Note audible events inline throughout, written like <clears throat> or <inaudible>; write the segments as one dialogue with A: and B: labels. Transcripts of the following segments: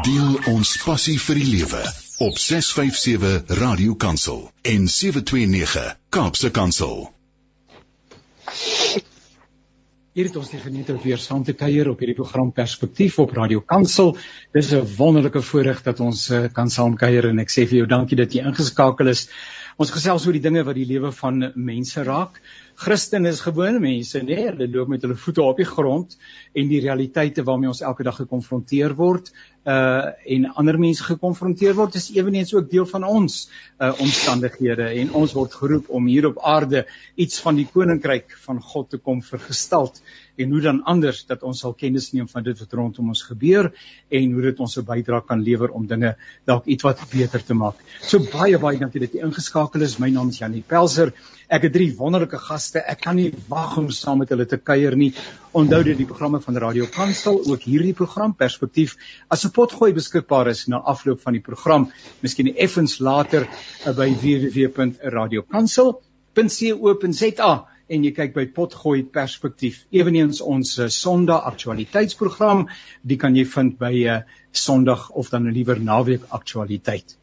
A: Deel ons passie vir die lewe op 657 Radio Kansel en 729 Kaapse Kansel.
B: Hier het ons die geniet om weer saam te kuier op hierdie program Perspektief op Radio Kansel. Dis 'n wonderlike voorreg dat ons uh, kan saam kuier en ek sê vir jou dankie dat jy ingeskakel is. Ons gesels oor die dinge wat die lewe van mense raak. Christen is gewone mense, nee, hulle loop met hulle voete op die grond en die realiteite waarmee ons elke dag gekonfronteer word, uh en ander mense gekonfronteer word, is eweneens ook deel van ons uh omstandighede. En ons word geroep om hier op aarde iets van die koninkryk van God te kom vergestalt en hoe dan anders dat ons sal kennis neem van dit wat rondom ons gebeur en hoe dit ons 'n bydrae kan lewer om dinge dalk ietwat beter te maak. So baie baie dankie dat jy ingeskakel is. My naam is Janie Pelser. Ek het drie wonderlike gaste. Ek kan nie wag om saam met hulle te kuier nie. Onthou dit die programme van Radio Kansel, ook hierdie program Perspektief as 'n potgooi beskikbaar is na afloop van die program, miskien effens later uh, by www.radiokansel.co.za en jy kyk by Potgooi Perspektief. Eweneens ons uh, Sondag aktualiteitsprogram, die kan jy vind by uh, Sondag of dan liewer naweek aktualiteit.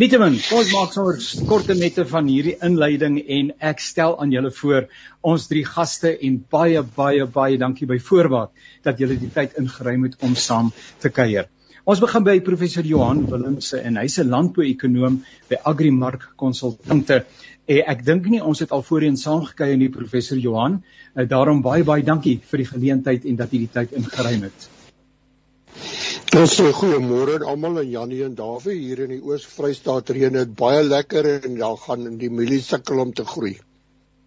B: Nietemin, ons maak sommer korte nette van hierdie inleiding en ek stel aan julle voor ons drie gaste en baie baie baie dankie by voorbaat dat julle die tyd ingeruim het om saam te kuier. Ons begin by professor Johan Willemse en hy's 'n landbouekonoom by Agrimark Konsultante. En ek dink nie ons het al voorheen saamgekry in die professor Johan. Uh, daarom baie baie dankie vir die geleentheid en dat jy die tyd ingeruim het.
C: Ons sê goeiemôre aan almal en Janie en Dawie hier in die Oos-Vrystaat reën dit baie lekker en daar gaan die mielie sukkel om te groei.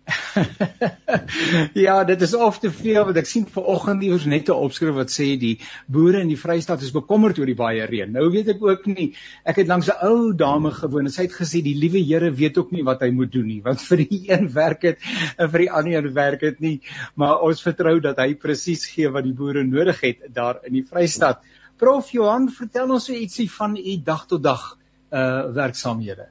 C: <laughs>
B: ja, dit is of te veel want ek sien vanoggend iewers net 'n opskrif wat sê die boere in die Vrystaat is bekommerd oor die baie reën. Nou weet ek ook nie. Ek het langs 'n ou dame gewoon en sy het gesê die liewe Here weet ook nie wat hy moet doen nie, want vir die <laughs> een werk dit en vir die ander werk dit nie. Maar ons vertrou dat hy presies gee wat die boere nodig het daar in die Vrystaat. Prof Johan, vertel ons so ietsie van u dag tot dag uh werksaamhede.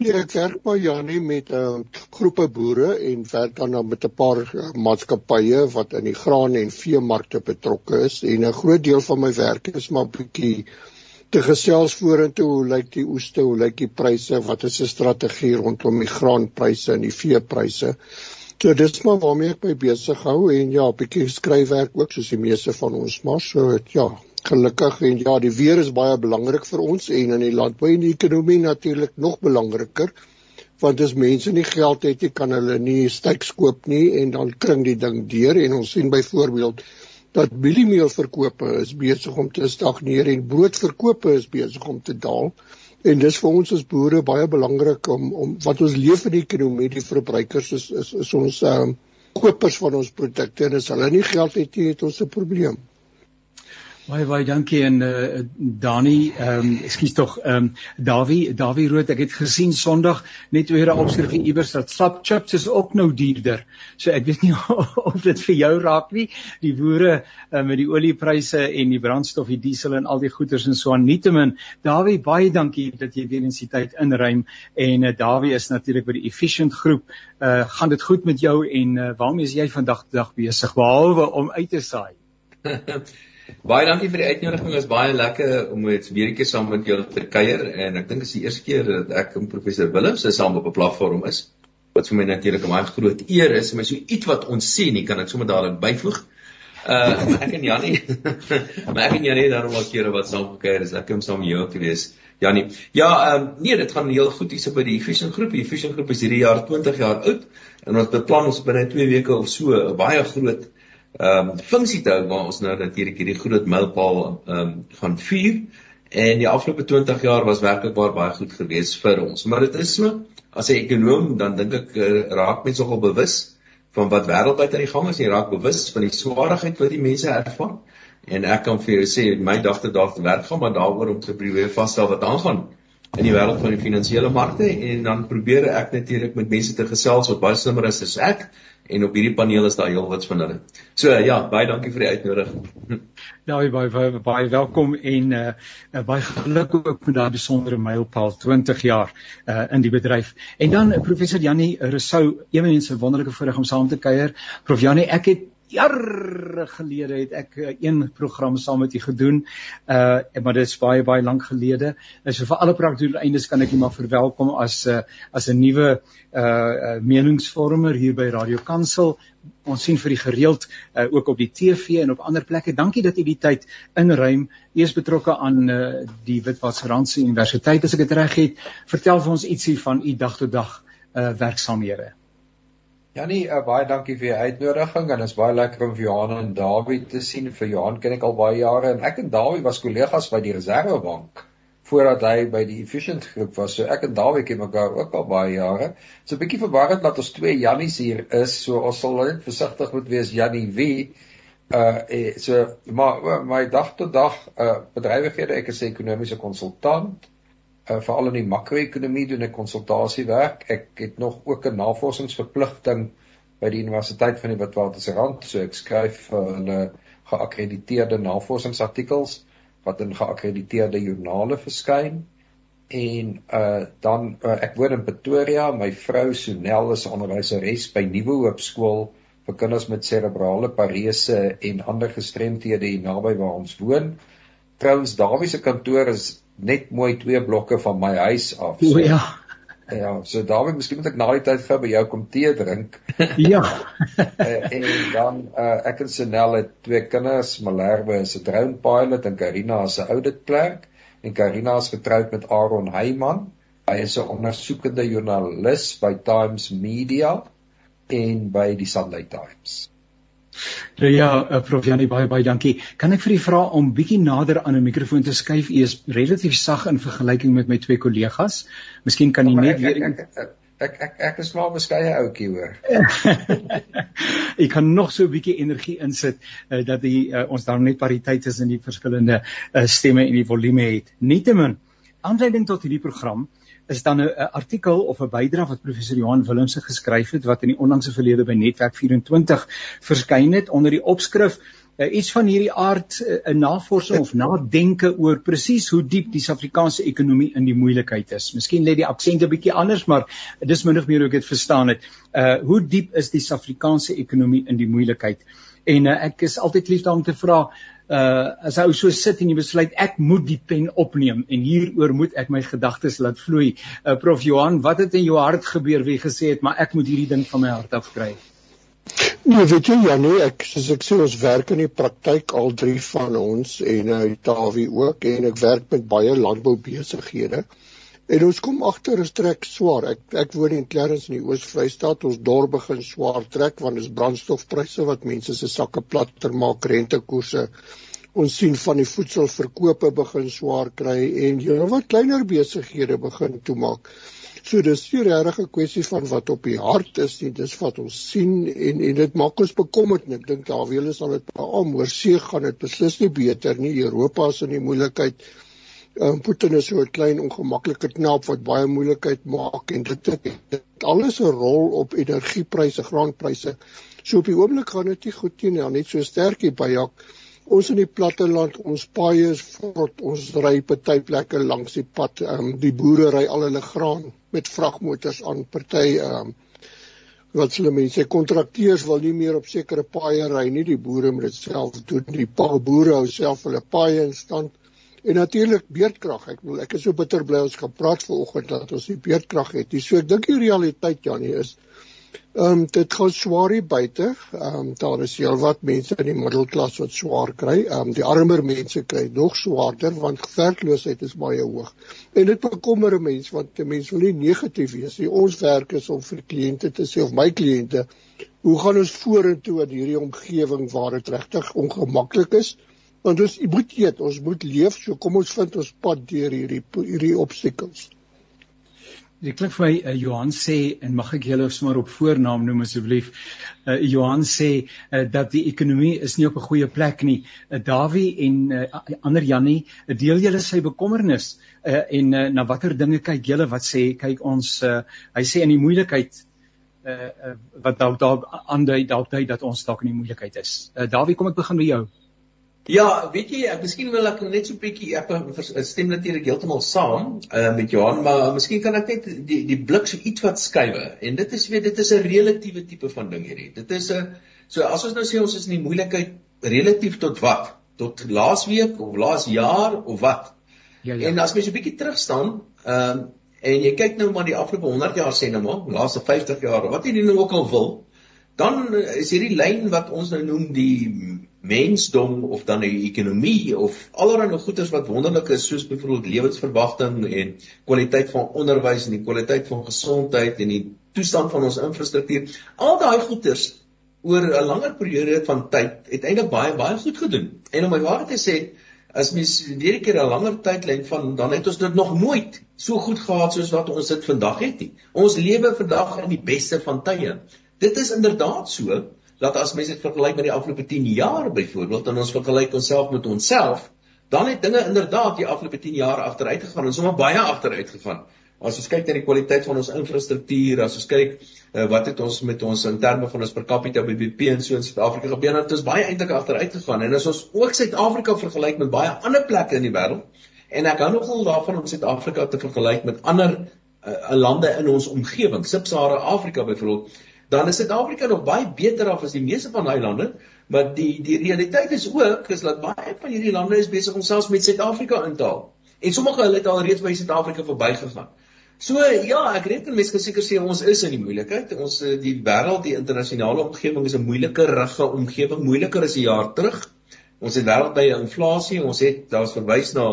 C: Nee, ek werk by Janie met 'n uh, groepe boere en werk dan met 'n paar uh, maatskappye wat in die graan en veemarkte betrokke is en 'n groot deel van my werk is maar bietjie te gesels vorentoe hoe lyk die oeste, hoe lyk die pryse, wat is 'n strategie rondom die graanpryse en die veepryse. So dis maar waarmee ek my besig hou en ja, bietjie skryfwerk ook soos die meeste van ons maar so ja, gelukkig en ja, die weer is baie belangrik vir ons en in die landbou en die ekonomie natuurlik nog belangriker want as mense nie geld het nie kan hulle nie styks koop nie en dan kring die ding deur. En ons sien byvoorbeeld dat mieliemeelverkope is besig om te stagneer en broodverkope is besig om te daal. En dis vir ons as boere baie belangrik om om wat ons leef in die ekonomie die verbruikers is is, is ons um, kopers van ons produkte. En as hulle nie geld het nie het ons 'n probleem
B: Baie baie dankie en uh, Dani, ehm um, ekskuus tog, ehm um, Dawie, Dawie Rood, ek het gesien Sondag net weer 'n opskrif iewers dat slap chips is ook nou duurder. So ek weet nie <laughs> of dit vir jou raak nie. Die boere uh, met die oliepryse en die brandstof, die diesel en al die goederes en so aan. Nietemin, Dawie, baie dankie dat jy weer in die tyd inruim en uh, Dawie is natuurlik by die Efficient groep. Uh gaan dit goed met jou en uh, waarmee is jy vandag dag besig behalwe om uit te saai? <laughs>
D: Baie dankie vir die uitnodiging. Dit is baie lekker om weer 'n keer saam met julle te kuier en ek dink dit is die eerste keer dat ek en professor Willems saam op 'n platform is. Wat vir my natuurlik 'n baie groot eer is, maar so iets wat ons sien, nie kan ek sommer dadelik byvoeg. Uh <laughs> ek en Jannie, <laughs> maar ek en Jannie het daarom al kere wat saam gekuier is. Ek kom saam jou te wees. Jannie. Ja, ehm um, nee, dit gaan heel goed hier so by die Fusion groep. Die Fusion groep is hierdie jaar 20 jaar oud en ons beplan ons binne 2 weke of so 'n baie groot ehm um, funksie te hou waar ons nou natuurlik hierdie groot mylpaal ehm um, gaan vier en die afgelope 20 jaar was werklik baie goed gewees vir ons. Maar dit is so as 'n ekonom dan dink ek uh, raak mense nogal bewus van wat wêreldwyd aan die gang is en raak bewus van die swaarheid wat die mense ervaar. En ek kan vir jou sê my dag tot dag werk gaan maar daaroor om te probeer vasstel wat aangaan in die wêreld van die finansiële markte en dan probeer ek natuurlik met mense te gesels wat baie slimmer is as ek en op hierdie paneel is daar heelwat van hulle. So ja, baie dankie vir die uitnodiging. <laughs>
B: Ja, baie baie baie welkom en uh, baie geluk ook met daardie besondere mylpaal 20 jaar uh in die bedryf. En dan professor Jannie Rousseau, een van mense wonderlike voorreg om saam te kuier. Prof Jannie, ek het jare gelede het ek uh, een program saam met u gedoen. Uh maar dit is baie baie lank gelede. Uh, so vir alle praktiese eindes kan ek u maar verwelkom as uh, as 'n nuwe uh, uh meningsvormer hier by Radio Kansel. Ons sien vir die gereeld uh, ook op die TV en op ander plekke. Dankie dat u die tyd inruim. U is betrokke aan uh, die Witwatersrandse Universiteit as ek dit reg het. Vertel vir ons ietsie van u dag tot dag uh werksamehede.
E: Janie, uh, baie dankie vir die uitnodiging en is baie lekker om Johan en Dawie te sien. Vir Johan ken ek al baie jare en ek en Dawie was kollegas by die Reservebank voordat hy by die Efficient groep was. So ek en Dawie ken mekaar ook al baie jare. So 'n bietjie verwarrend dat ons twee Jannies hier is. So ons sal net versigtig moet wees Jannie wie uh so maar my dag tot dag uh bedrywighede ek is 'n ekonomiese konsultant uh, veral in die makro-ekonomie doen ek konsultasiewerk. Ek het nog ook 'n navorsingsverpligting by die Universiteit van die Witwatersrand, so ek skryf vir uh, hulle geakkrediteerde navorsingsartikels wat in geakkrediteerde joernale verskyn. En uh dan uh, ek woon in Pretoria, my vrou Sonel is onderwyseres by Nuwe Hoop Skool vir kinders met serebrale parese en ander gestremthede hier naby waar ons woon. Trouens Dawie se kantoor is net mooi twee blokke van my huis af.
B: So, o ja.
E: Ja, so Dawie, miskien moet ek na die tyd gou by jou kom tee drink. <laughs>
B: ja.
E: uh, <laughs> en dan uh, ek en Senel het twee kinders, Malerwe is 'n drone pilot en Karina is 'n audit clerk en Karina is getroud met Aaron Heyman. Hy is 'n ondersoekende joernalis by Times Media en by die Sunday Times.
B: Nou ja, uh, Prof Janie baie baie dankie. Kan ek vir u vra om bietjie nader aan 'n mikrofoon te skuif? U is relatief sag in vergelyking met my twee kollegas. Miskien kan u net
E: ek, weer ek, ek, ek ek ek is maar beskeie ouetjie hoor. <laughs>
B: ek kan nog so 'n bietjie energie insit uh, dat die uh, ons dan net pariteit is in die verskillende uh, stemme en die volume het. Nietemin, aanleiding tot hierdie program is dan 'n artikel of 'n bydra wat professor Johan Willemse geskryf het wat in die onlangse verlede by Netwerk 24 verskyn het onder die opskrif uh, iets van hierdie aard eh, 'n uh, navorsing of nadenke oor presies hoe diep die Suid-Afrikaanse ekonomie in die moeilikheid is. Miskien lê die aksent 'n bietjie anders, maar dis min of meer hoe ek dit verstaan het. Uh hoe diep is die Suid-Afrikaanse ekonomie in die moeilikheid? En uh, ek is altyd lief daarom te vra uh as hy so sit en jy besluit ek moet die pen opneem en hieroor moet ek my gedagtes laat vloei. Uh Prof Johan, wat het in jou hart gebeur wie gesê het maar ek moet hierdie ding van my hart af kry?
C: Nee, weet jy ja nee, ek soos ek sê ons werk in die praktyk al drie van ons en uh Tawie ook en ek werk met baie landboubesighede. En ons kom agter 'n trek swaar. Ek ek woon in Clarence in die Oos-Vrystaat. Ons dorp begin swaar trek want dis brandstofpryse wat mense se sakke platter maak, rentekoerse ons sien van die voedselverkope begin swaar kry en jy wat kleiner besighede begin toemaak. So dis nie regtig 'n kwessie van wat op die hart is nie, dis wat ons sien en en dit maak ons bekommerd ek dink daar wie hulle sal dit beam oor see gaan dit beslis nie beter nie. Europa is in die moeilikheid. Um, Putin is so 'n klein ongemaklike knaap wat baie moeilikheid maak en dit het, dit alles 'n rol op energiepryse, graanpryse. So op die oomblik gaan dit nie goed nie, net so sterk hier by Jak ons in die platteland ons paaie is vrot ons ry party plekke langs die pad ehm um, die boere ry al hulle graan met vragmotors aan party ehm um, wat hulle mense kontrakteurs wil nie meer op sekere paaie ry nie die boere moet dit self doen die pa boere hou self hulle paaie in stand en natuurlik beerdkrag ek bedoel ek is so bitter bly ons gaan praat vanoggend dat ons die beerdkrag het dis so ek dink die realiteit Janie is Ehm um, dit gaan swaar hier buite. Ehm um, daar is heelwat mense in die middelklas wat swaar kry. Ehm um, die armer mense kry nog swaarder want werkloosheid is baie hoog. En dit bekommer 'n mens want 'n mens wil nie negatief wees nie. Ons werk is om vir kliënte te sê of my kliënte, hoe gaan ons vorentoe in hierdie omgewing waar dit regtig ongemaklik is? Want ons moet eet, ons moet leef, so kom ons vind ons pad deur hierdie hierdie obstacles.
B: Dit klink vir my uh, Johan sê en mag ek julle sommer op voornaam noem asseblief. Uh, Johan sê uh, dat die ekonomie is nie op 'n goeie plek nie. Uh, Dawie en uh, ander Jannie, uh, deel julle sy bekommernis uh, en uh, na watter dinge kyk julle wat sê kyk ons uh, hy sê in die moeilikheid uh, uh, wat dalk dalk aandui dalk dui dat ons dalk in die moeilikheid is. Uh, Dawie, kom ek begin by jou.
D: Ja, weet jy, ek miskien wil ek net so 'n bietjie ek stem natuurlik heeltemal saam uh, met Johan, maar miskien kan ek net die die blik so iets wat skuwe. En dit is weet dit is 'n relatiewe tipe van ding hierdie. Dit is 'n So as ons nou sê ons is in die moeilikheid relatief tot wat? Tot laasweek of laas jaar of wat? Ja ja. En as mens 'n bietjie terug staan, ehm um, en jy kyk nou maar die afgelope 100 jaar sê nou maar, laaste 50 jaar, wat jy nou ook al wil, dan is hierdie lyn wat ons nou noem die mensdom of dan die ekonomie of allerlei goeders wat wonderlik is soos byvoorbeeld lewensverwagting en kwaliteit van onderwys en die kwaliteit van gesondheid en die toestand van ons infrastruktuur. Al daai goeders oor 'n langer periode van tyd het eintlik baie baie goed gedoen. En om my waarheid te sê as mens 'n keer 'n langer tydlyn van dan het ons dit nog nooit so goed gehad soos wat ons dit vandag het nie. Ons lewe vandag in die beste van tye. Dit is inderdaad so dat as mense dit vergelyk met die afgelope 10 jaar byvoorbeeld en ons vergelyk onsself met onsself, dan het dinge inderdaad die afgelope 10 jaar agteruit gegaan en sommer baie agteruit gegaan. As ons kyk na die kwaliteit van ons infrastruktuur, as ons kyk uh, wat het ons met ons in terme van ons per capita BBP en so in Suid-Afrika gebeur, dan het ons baie eintlik agteruit gegaan. En as ons ook Suid-Afrika vergelyk met baie ander plekke in die wêreld, en ek hou nogal daarvan om Suid-Afrika te vergelyk met ander uh, lande in ons omgewing, Sub-Sahara Afrika byvoorbeeld, dan is Suid-Afrika nog baie beter af as die meeste van daai lande, maar die die realiteit is ook is dat baie van hierdie lande is besig om selfs met Suid-Afrika in te haal. En sommige hulle het al reeds by Suid-Afrika verbygegaan. So ja, ek reken mense kan seker sê ons is in die moeilikheid. Ons eh, die wêreld, die internasionale omgewing is 'n moeiliker rugge omgewing, moeiliker as 'n jaar terug. Ons het wêreld by 'n inflasie, ons het daar's verwys na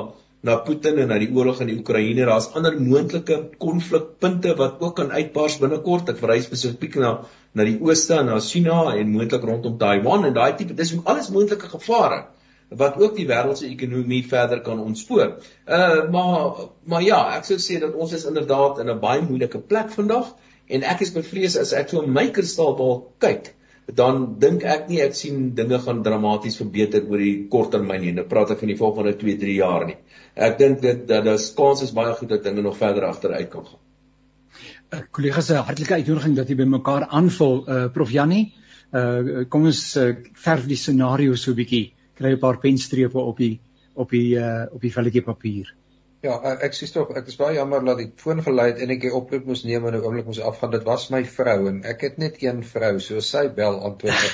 D: na Putin en na die oorlog in die Oekraïne. Daar's ander moontlike konflikpunte wat ook kan uitbars binnekort. Ek verwys spesifiek na na die ooste en na China en moontlik rondom Taiwan en daai tipe dis alles moontlike gevare wat ook die wêreld se ekonomie verder kan ontspoor. Uh maar maar ja, ek sou sê dat ons is inderdaad in 'n baie moeilike plek vandag en ek is bevrees as ek so 'n my kristalbal kyk dan dink ek nie ek sien dinge gaan dramaties verbeter oor die kort termyn nie. Nou praat ek van die volgende 2, 3 jaar nie. Ek dink dit dat daar kans is baie goed dat dinge nog verder agteruit kan gaan.
B: Uh, Kollegas, 'n hartlike uitnodiging dat jy by mekaar aanvul, uh, Prof Jannie. Uh kom ons uh, verf die scenario so 'n bietjie. Kry 'n paar penstrepe op die op die uh op die velletjie papier.
E: Ja, eh, ek sê tog ek is baie jammer dat die foon gelei het en ek die oproep moes neem en nou oomblik moes afgaan. Dit was my vrou en ek het net een vrou, so sy bel antwoord ek.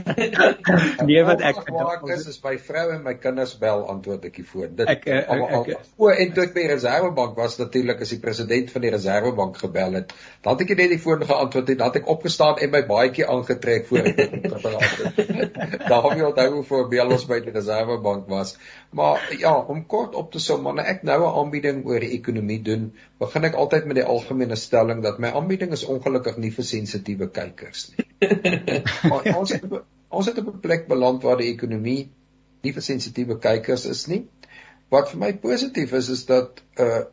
E: <laughs> nee, wat ek maak is is my vrou en my kinders bel antwoord ek die foon. Dit ek, ek, al, al, ek, o en toe ek by die Reservebank was natuurlik as die president van die Reservebank gebel het, dan het ek net die foon geantwoord en dan het ek opgestaan en my baadjie aangetrek voor ek gepraat het. Daar hom jy onthou hoe voor bel ons by die Reservebank was. Maar ja, om kort op te som wanneer ek nou 'n aanbieding oor die ekonomie doen, begin ek altyd met die algemene stelling dat my aanbieding is ongelukkig nie vir sensitiewe kykers nie. <laughs> maar ons het ons het op 'n plek beland waar die ekonomie nie vir sensitiewe kykers is nie. Wat vir my positief is is dat uh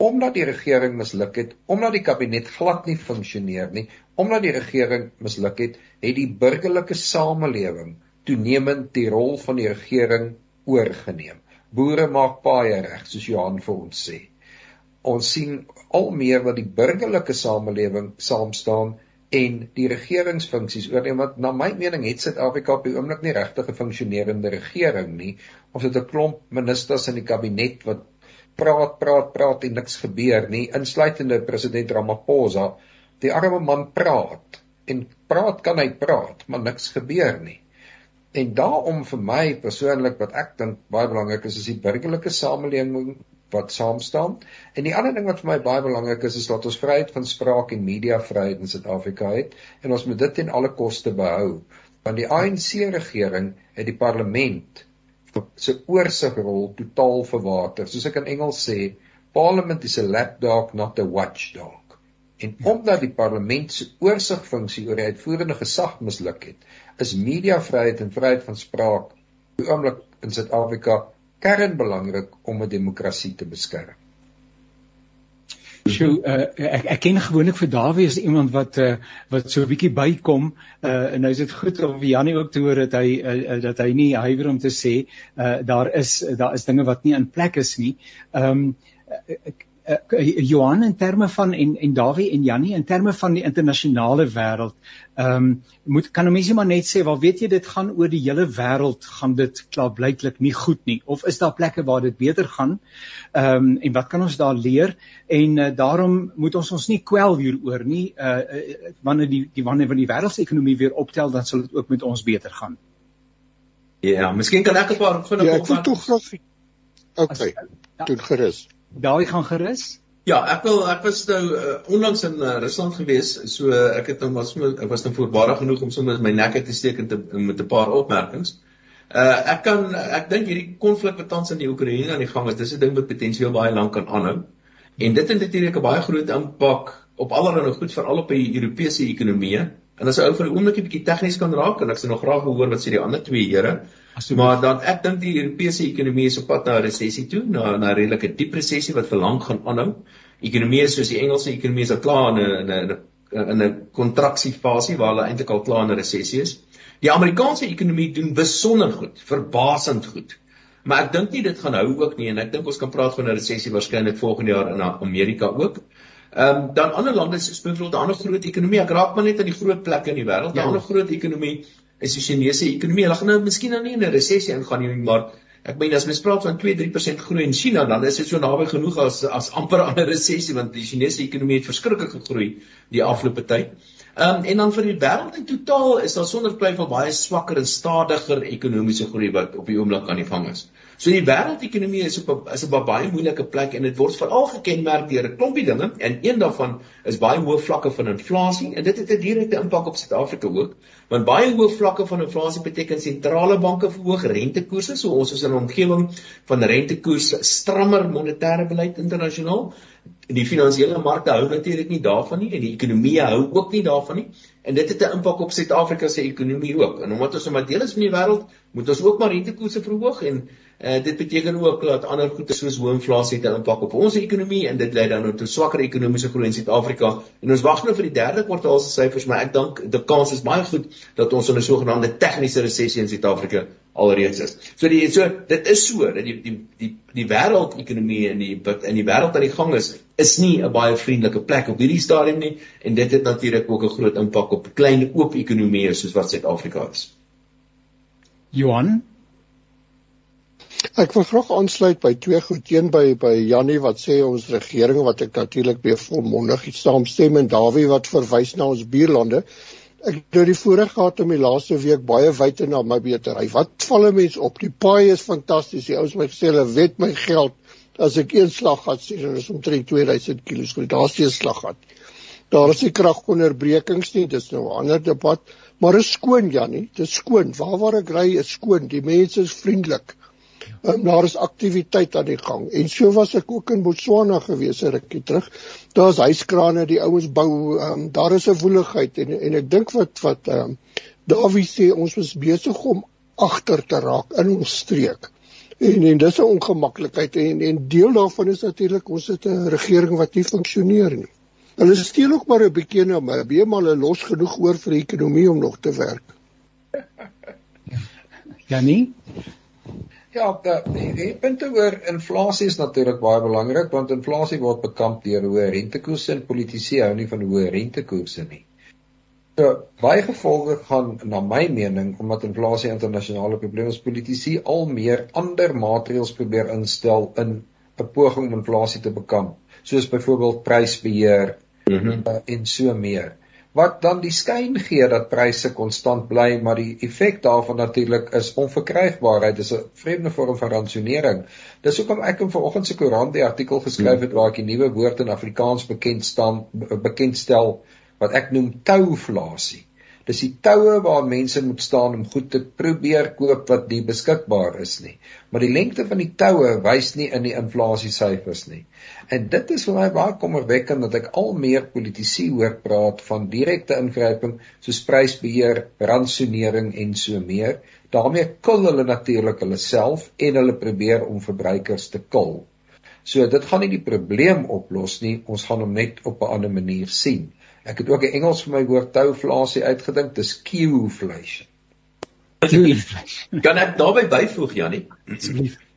E: omdat die regering misluk het, omdat die kabinet glad nie funksioneer nie, omdat die regering misluk het, het die burgerlike samelewing toenemend die rol van die regering oorgeneem. Boere maak paai reg, soos Johan vir ons sê. Ons sien al meer wat die burgerlike samelewing saam staan en die regeringsfunksies oorneem wat na my mening het Suid-Afrika op die oomblik nie regtig 'n funksionerende regering nie. Ons het 'n klomp ministers in die kabinet wat praat, praat, praat en niks gebeur nie, insluitende president Ramaphosa. Die arme man praat en praat kan hy praat, maar niks gebeur nie. En daarom vir my persoonlik wat ek dink baie belangrik is is die burgerlike samelewing wat saam staan. En die ander ding wat vir my baie belangrik is is dat ons vryheid van spraak en media vryheid in Suid-Afrika het en ons moet dit ten alle koste behou. Want die ANC regering het die parlement se oorsigrol totaal verwater. Soos ek in Engels sê, parliament is a lapdog not a watchdog. En omdat die parlement se oorsigfunksie oor die uitvoerende gesag misluk het, is mediavryheid en vryheid van spraak die oomblik in Suid-Afrika kernbelangrik om 'n demokrasie te beskerm.
B: So uh, ek ek ken gewoonlik vir Dawie as iemand wat uh, wat so 'n bietjie bykom uh, en nou is dit goed om Janie ook te hoor dat hy uh, dat hy nie huiwer om te sê uh, daar is daar is dinge wat nie in plek is nie. Ehm um, ek uh, Johan in terme van en en Dawie en Jannie in terme van die internasionale wêreld ehm um, moet kan 'n mensie maar net sê wel weet jy dit gaan oor die hele wêreld gaan dit klaar blyklik nie goed nie of is daar plekke waar dit beter gaan ehm um, en wat kan ons daar leer en uh, daarom moet ons ons nie kwel hieroor nie uh, uh wanneer die die wanneer van die wêreldsekonomie weer optel dan sal dit ook met ons beter gaan
D: Ja, miskien kan ek 'n paar
C: vinnig ja, ek toe graag Okay. Ja. Doen gerus.
B: Daai gaan gerus.
D: Ja, ek wil ek was nou uh, onlangs in uh, Rusland gewees, so uh, ek het nou maar sommer ek was nou voorbarig genoeg om sommer my nek uit te steek en te met 'n paar opmerkings. Uh ek kan ek dink hierdie konflik wat tans in die Oekraïne aan die gang is, dis 'n ding wat potensieel baie lank kan aanhou. En dit het natuurlik 'n baie groot impak op allerlei goed veral op die Europese ekonomieë. En as 'n ou vir 'n oombliekie bietjie tegnies kan raak en ek sou nog graag hoor wat sê die ander twee here. Maar dan ek dink die Europese ekonomie is op pad na 'n resessie toe, na 'n redelike diep resessie wat vir lank gaan aanhou. Ekonomieë soos die Engelse ekonomie is al klaar in 'n in 'n in 'n kontraksiefasie waar hulle eintlik al klaar in 'n resessie is. Die Amerikaanse ekonomie doen besonder goed, verbasend goed. Maar ek dink nie dit gaan hou ook nie en ek dink ons kan praat van 'n resessie waarskynlik volgende jaar in Amerika ook. Ehm um, dan ander lande soos byvoorbeeld 'n ander groot ekonomie, ek raak maar net aan die groot plekke in die wêreld, 'n ja. ander groot ekonomie is die Chinese ekonomie. Hulle gaan nou miskien nou nie in 'n resessie ingaan nie, maar ek meen as mens praat van 2-3% groei in China, dan is dit so naby genoeg as as amper aan 'n resessie want die Chinese ekonomie het verskriklik gegroei die afgelope tyd. Ehm um, en dan vir die wêreld in totaal is daar sonder twyfel baie swakker en stadiger ekonomiese groei wat op die oomblik aan die gang is. So die wêreldekonomie is op is op 'n baie moeilike plek en dit word veral gekenmerk deur 'n klompie dinge en een daarvan is baie hoë vlakke van inflasie en dit het 'n direkte impak op Suid-Afrika ook. Want baie hoë vlakke van inflasie beteken sentrale banke verhoog rentekoerse, so ons is in 'n omgewing van rentekoers strammer monetêre beleid internasionaal. Die finansiële markte hou natuurlik nie daarvan nie en die ekonomie hou ook nie daarvan nie. En dit het 'n impak op Suid-Afrika se ekonomie ook. En omdat ons 'n deel is van die wêreld, moet ons ook maar rentekoerse verhoog en Uh, dit beteken ook dat ander goede soos hoë inflasie het 'n impak op ons ekonomie en dit lei dan nou tot swakker ekonomiese groei in Suid-Afrika. En ons wag nou vir die derde kwartaal se syfers, maar ek dink die kans is baie goed dat ons in 'n sogenaamde tegniese resessie in Suid-Afrika alreeds is. So die so dit is so dat die die die die wêreldekonomie en die wat in die wêreld aan die gang is, is nie 'n baie vriendelike plek op hierdie stadium nie en dit het natuurlik ook 'n groot impak op klein oop ekonomieë soos wat Suid-Afrika is.
B: Johan
C: Ek wil graag aansluit by twee goed een by by Jannie wat sê ons regering wat ek natuurlik weer volmondig saamstem en Dawie wat verwys na ons buurlande. Ek het nou die voorreg gehad om die laaste week baie wyd en na my beter ry. Wat val 'n mens op? Die paai is fantasties. Die ouens my gesê hulle wet my geld as ek een slag gehad sien en is omtrent 2000 km. Daar's nie 'n slag gehad. Daar is nie kragonderbrekings nie. Dis nou 'n ander debat, maar is skoon Jannie. Dis skoon. Waar waar ek ry is skoon. Die mense is vriendelik um, daar is aktiwiteit aan die gang. En so was ek ook in Botswana gewees 'n rukkie terug. Daar's huiskrane, die ouens bou, um, daar is 'n woeligheid en en ek dink wat wat ehm um, Dawie sê ons is besig om agter te raak in ons streek. En en dis 'n ongemaklikheid en en deel daarvan is natuurlik ons het 'n regering wat nie funksioneer nie. Hulle steel ook maar 'n bietjie nou, maar baie maar hulle los genoeg oor vir die ekonomie om nog te werk. <laughs>
B: Ja nie.
E: Ja, die, die punte oor inflasie is natuurlik baie belangrik want inflasie word bekamp deur hoë rentekoerse en politici hou nie van hoë rentekoerse nie. So baie gevolge gaan na my mening omdat inflasie internasionale probleme is, politici al meer ander maatreëls probeer instel in 'n poging om inflasie te bekamp, soos byvoorbeeld prysbeheer mm -hmm. uh, en so meer wat dan die skyn gee dat pryse konstant bly, maar die effek daarvan natuurlik is onverkrygbaarheid. Dis 'n vreemde vorm van ransonering. Dis hoekom ek in vanoggend se koerant die artikel geskryf het waar ek die nuwe woord in Afrikaans bekend staan bekendstel wat ek noem touflasie. Dis die toue waar mense moet staan om goed te probeer koop wat nie beskikbaar is nie. Maar die lengte van die toue wys nie in die inflasiesyfers nie. En dit is vir my baie kommerwekkend dat ek al meer politici hoor praat van direkte ingryping soos prysbeheer, ransonering en so meer. daarmee kil hulle natuurlik hulle self en hulle probeer om verbruikers te kil. So dit gaan nie die probleem oplos nie, ons gaan hom net op 'n ander manier sien. Ek het ook 'n Engels vir my woord touflasie uitgedink, dis queuflation. <laughs>
D: kan ek daarbey byvoeg Jannie?
B: Asseblief. <clears throat>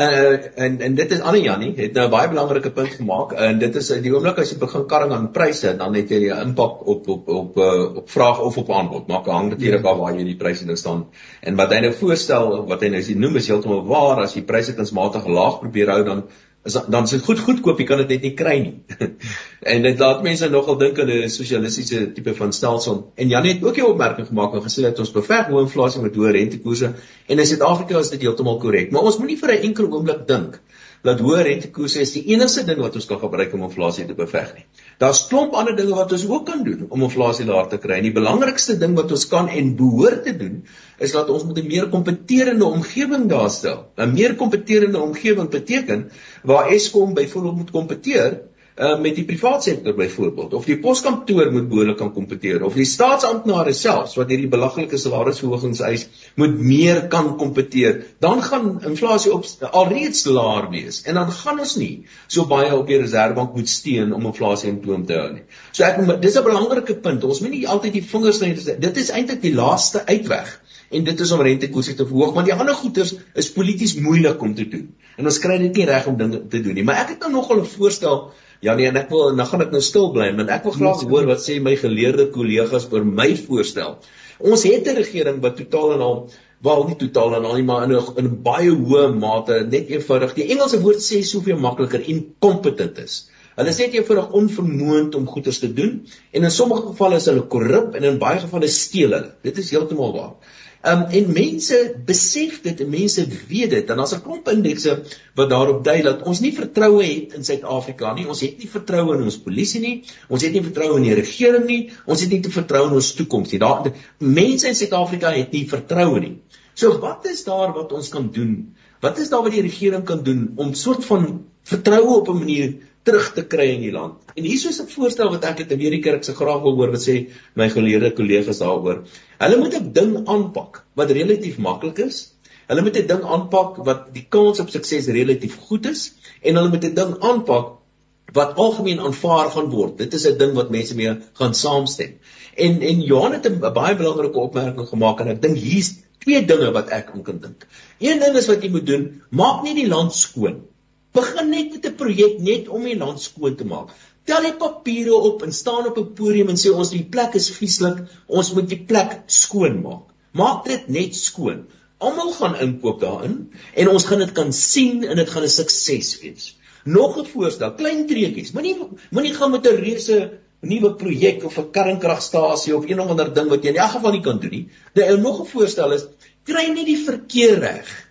D: Uh en en dit is Annie Jannie het nou 'n baie belangrike punt gemaak en dit is die oomblik as jy begin karring aan pryse dan het jy 'n impak op op op uh, op vraag of op aanbod. Maak hang natuurlik ja. af waar jy die pryse nou staan. En wat hy nou voorstel wat hy nou sê noem is heeltemal waar as jy pryse kunsmatig laag probeer hou dan is dan is dit goed goedkoop, jy kan dit net nie kry nie. <laughs> en dit laat mense nogal dink aan 'n sosialistiese tipe van stelsel. En Jan het ook 'n opmerking gemaak en gesê dat ons beveg hoë inflasie met hoë rentekoerse en in Suid-Afrika is dit heeltemal korrek. Maar ons moenie vir 'n enkel oomblik dink dat hoë rentekoerse is die enigste ding wat ons kan gebruik om inflasie te beveg nie. Daar's klomp ander dinge wat ons ook kan doen om inflasie laer te kry. En die belangrikste ding wat ons kan en behoort te doen is dat ons met 'n meer kompeterende omgewing daarstel. 'n Meer kompeterende omgewing beteken waar Eskom byvoorbeeld moet kompeteer uh, met die private sektor byvoorbeeld of die poskantoor moet behoorlik kan kompeteer of die staatsamptenare selfs wat hierdie belaglike salarisverhogings eis moet meer kan kompeteer dan gaan inflasie op alreeds laer wees en dan gaan ons nie so baie op die reservebank moet steun om inflasie in toom te hou nie. So ek dis 'n belangrike punt. Ons moet nie altyd die vingers net dit is eintlik die laaste uitweg en dit is om rentekoerse te verhoog want die ander goeders is polities moeilik om te doen. En ons kry dit nie reg om dinge te doen nie. Maar ek het nou nogal 'n voorstel Ja nee, en ek wil dan gaan ek nou stil bly, want ek wil graag hoor wat sê my geleerde kollegas oor my voorstel. Ons het 'n regering wat totaal en al wel nie totaal en al nie, maar in 'n in baie hoë mate net eenvoudig die Engelse woord sê soveel makliker incompetent is. Hulle sê dit eenvoudig onvermoond om goeders te doen en in sommige gevalle is hulle korrup en in baie gevalle steel hulle. Dit is heeltemal waar. Um en mense besef dit en mense weet dit en daar's 'n klomp indekse wat daarop dui dat ons nie vertroue het in Suid-Afrika nie. Ons het nie vertroue in ons polisie nie. Ons het nie vertroue in die regering nie. Ons het nie te vertrou in ons toekoms nie. Daar mense in Suid-Afrika het nie vertroue nie. So wat is daar wat ons kan doen? Wat is daar wat die regering kan doen om soort van vertroue op 'n manier terug te kry in die land. En hier is 'n voorstel wat ek het in hierdie kerk se graag wil hoor wat sê my geleerde kollegas daaroor. Hulle moet 'n ding aanpak wat relatief maklik is. Hulle moet 'n ding aanpak wat die kans op sukses relatief goed is en hulle moet 'n ding aanpak wat algemeen aanvaar gaan word. Dit is 'n ding wat mense mee gaan saamstem. En en Johan het 'n baie belangrike opmerking gemaak en ek dink hier's twee dinge wat ek aan kan dink. Een ding is wat jy moet doen, maak nie die land skoon Begin net met 'n projek net om die land skoon te maak. Tel die papiere op en staan op 'n podium en sê ons die plek is vieslik, ons moet die plek skoon maak. Maak dit net skoon. Almal gaan inkoop daarin en ons gaan dit kan sien en dit gaan 'n sukses wees. Nog 'n voorstel, klein treetjies. Moenie moenie gaan met 'n reuse nuwe projek of 'n kernkragstasie of of ander ding wat jy in elk geval nie kan doen nie. Die nog 'n voorstel is kry net die verkeer reg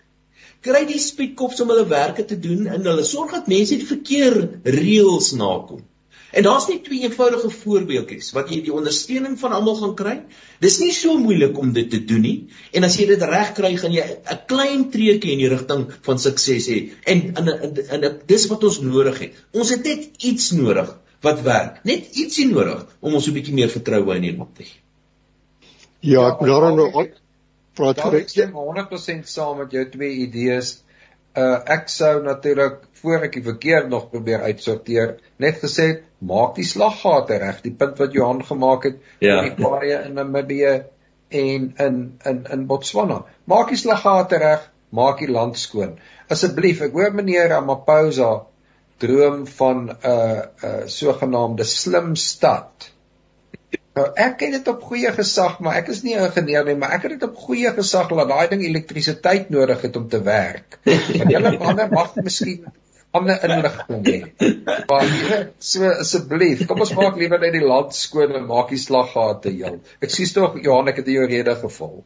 D: kry die speedkops om hulle werke te doen en hulle sorg dat mense die verkeer reëls nakom. En daar's net twee eenvoudige voorbeeldjies wat jy die ondersteuning van almal gaan kry. Dis nie so moeilik om dit te doen nie. En as jy dit reg kry, gaan jy 'n klein treukie in die rigting van sukses hê. En in in dis wat ons nodig het. Ons het net iets nodig wat werk. Net ietsie nodig om ons 'n bietjie meer vertroue in hierdie te hê.
C: Ja, ek wil daarom nou praat
E: gereg. Ek stem 100% saam met jou twee idees. Uh ek sou natuurlik voor ek die verkeer nog probeer uitsorteer, net gesê maak die slaggate reg, die punt wat Johan gemaak het
D: ja.
E: in die paaie in Namibië en in in in Botswana. Maak die slaggate reg, maak die land skoon. Asseblief, ek hoor meneer Ramaphosa droom van 'n uh, 'n uh, sogenaamde slim stad. Nou ek het dit op goeie gesag, maar ek is nie 'n ingenieur nie, maar ek het dit op goeie gesag dat daai ding elektrisiteit nodig het om te werk. Want julle ander mag miskien ander inligting hê. Maar so asseblief, kom ons maak liewer net die land skoon en maak die slaggate heel. Ek sies tog Johan, ek het jou rede gevolg.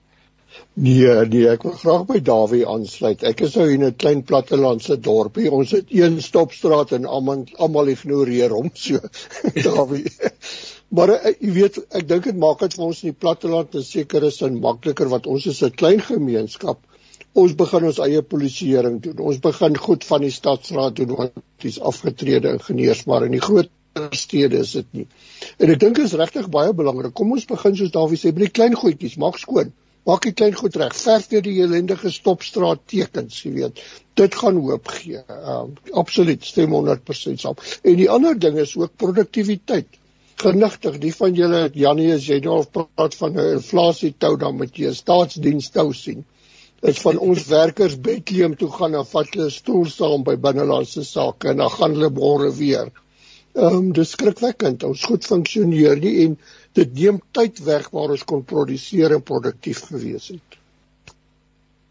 C: Nee, nee, ek wil graag by Dawie aansluit. Ek is nou in 'n klein plattelandse dorpie. Ons het een stopstraat en almal almal ignoreer hom so. <laughs> Dawie. Maar jy weet, ek dink dit maak dit vir ons in die platteland 'n sekere sin makliker wat ons is 'n klein gemeenskap. Ons begin ons eie polisieering doen. Ons begin goed van die stadsraad doen want dis afgetrede ingenieurs, maar in die groot stede is dit nie. En ek dink dit is regtig baie belangrik. Kom ons begin soos Dawie sê, by die klein goedjies, maak skoon. Maak die klein goed reg. Verf deur die ellendige stopstraat tekens, jy weet. Dit gaan hoop gee. Uh, absoluut stem 100% saam. En die ander ding is ook produktiwiteit genigtig die van julle Janie as jy nou praat van 'n inflasie tou dan met jy 'n staatsdiens tou sien is van ons werkers Bethlehem toe gaan en vat hulle stoel saam by binnelandse sake en dan gaan hulle môre weer. Ehm um, dis skrikwekkend. Ons goed funksioneer nie en dit neem tyd weg waar ons kon produseer en produktief gewees het.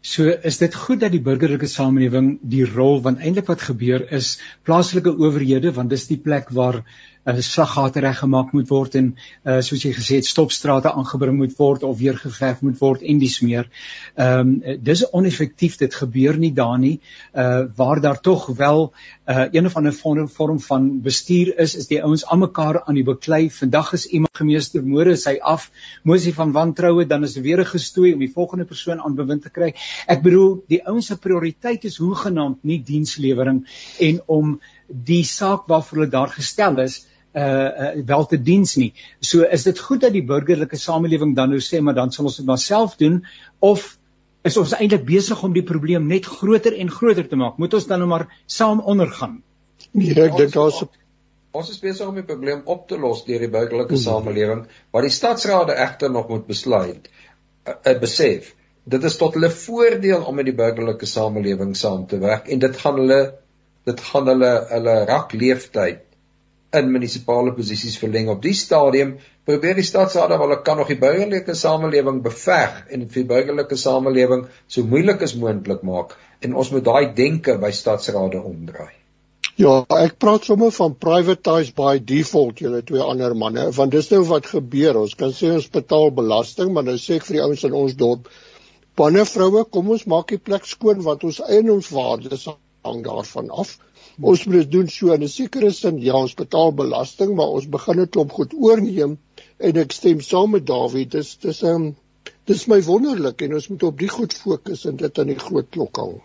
B: So is dit goed dat die burgerlike samelewing die rol want eintlik wat gebeur is plaaslike owerhede want dis die plek waar uh, slaggate reggemaak moet word en uh, soos jy gesê het stopstrate aangebring moet word of weer geverf moet word en dis meer. Ehm um, dis oneffektief dit gebeur nie daar nie. Uh waar daar tog wel uh een of ander vorm, vorm van bestuur is is die ouens almekaar aan die beklei. Vandag is iemand gemeester môre is hy af. Mosie van wantroue dan is weer gestooi om die volgende persoon aan bewind te kry. Ek bedoel die ouens se prioriteit is hoegenaamd nie dienslewering en om die saak waarvoor hulle daar gestel is uh, uh wel te diens nie. So is dit goed dat die burgerlike samelewing dan nou sê maar dan sal ons dit maar self doen of is ons eintlik besig om die probleem net groter en groter te maak? Moet ons dan nou maar saam ondergaan?
C: Nee, ek dink daar's
E: Ons is besig om die probleem op te los deur die burgerlike samelewing, maar die stadsrade egter nog moet besluit, uh, uh, besef, dit is tot hulle voordeel om met die burgerlike samelewing saam te werk en dit gaan hulle dit gaan hulle hulle rak leeftyd in munisipale posisies verleng. Op die stadium probeer die stadsraad wel kan nog die burgerlike samelewing beveg en vir die burgerlike samelewing so moeilik as moontlik maak en ons moet daai denke by stadsrade omdraai.
C: Ja, ek praat sommer van privatized by default julle twee ander manne, want dis nou wat gebeur. Ons kan sê ons betaal belasting, maar nou sê ek vir die ouens in ons dorp, panne vroue, kom ons maak die plek skoon want ons eienoomswaarde hang daarvan af. Ons moet dit doen so in 'n sekere sin. Ja, ons betaal belasting, maar ons begin dit klop goed oorneem en ek stem saam met Dawie. Dis dis 'n um, dis my wonderlik en ons moet op die goed fokus en dit aan die groot klok hang.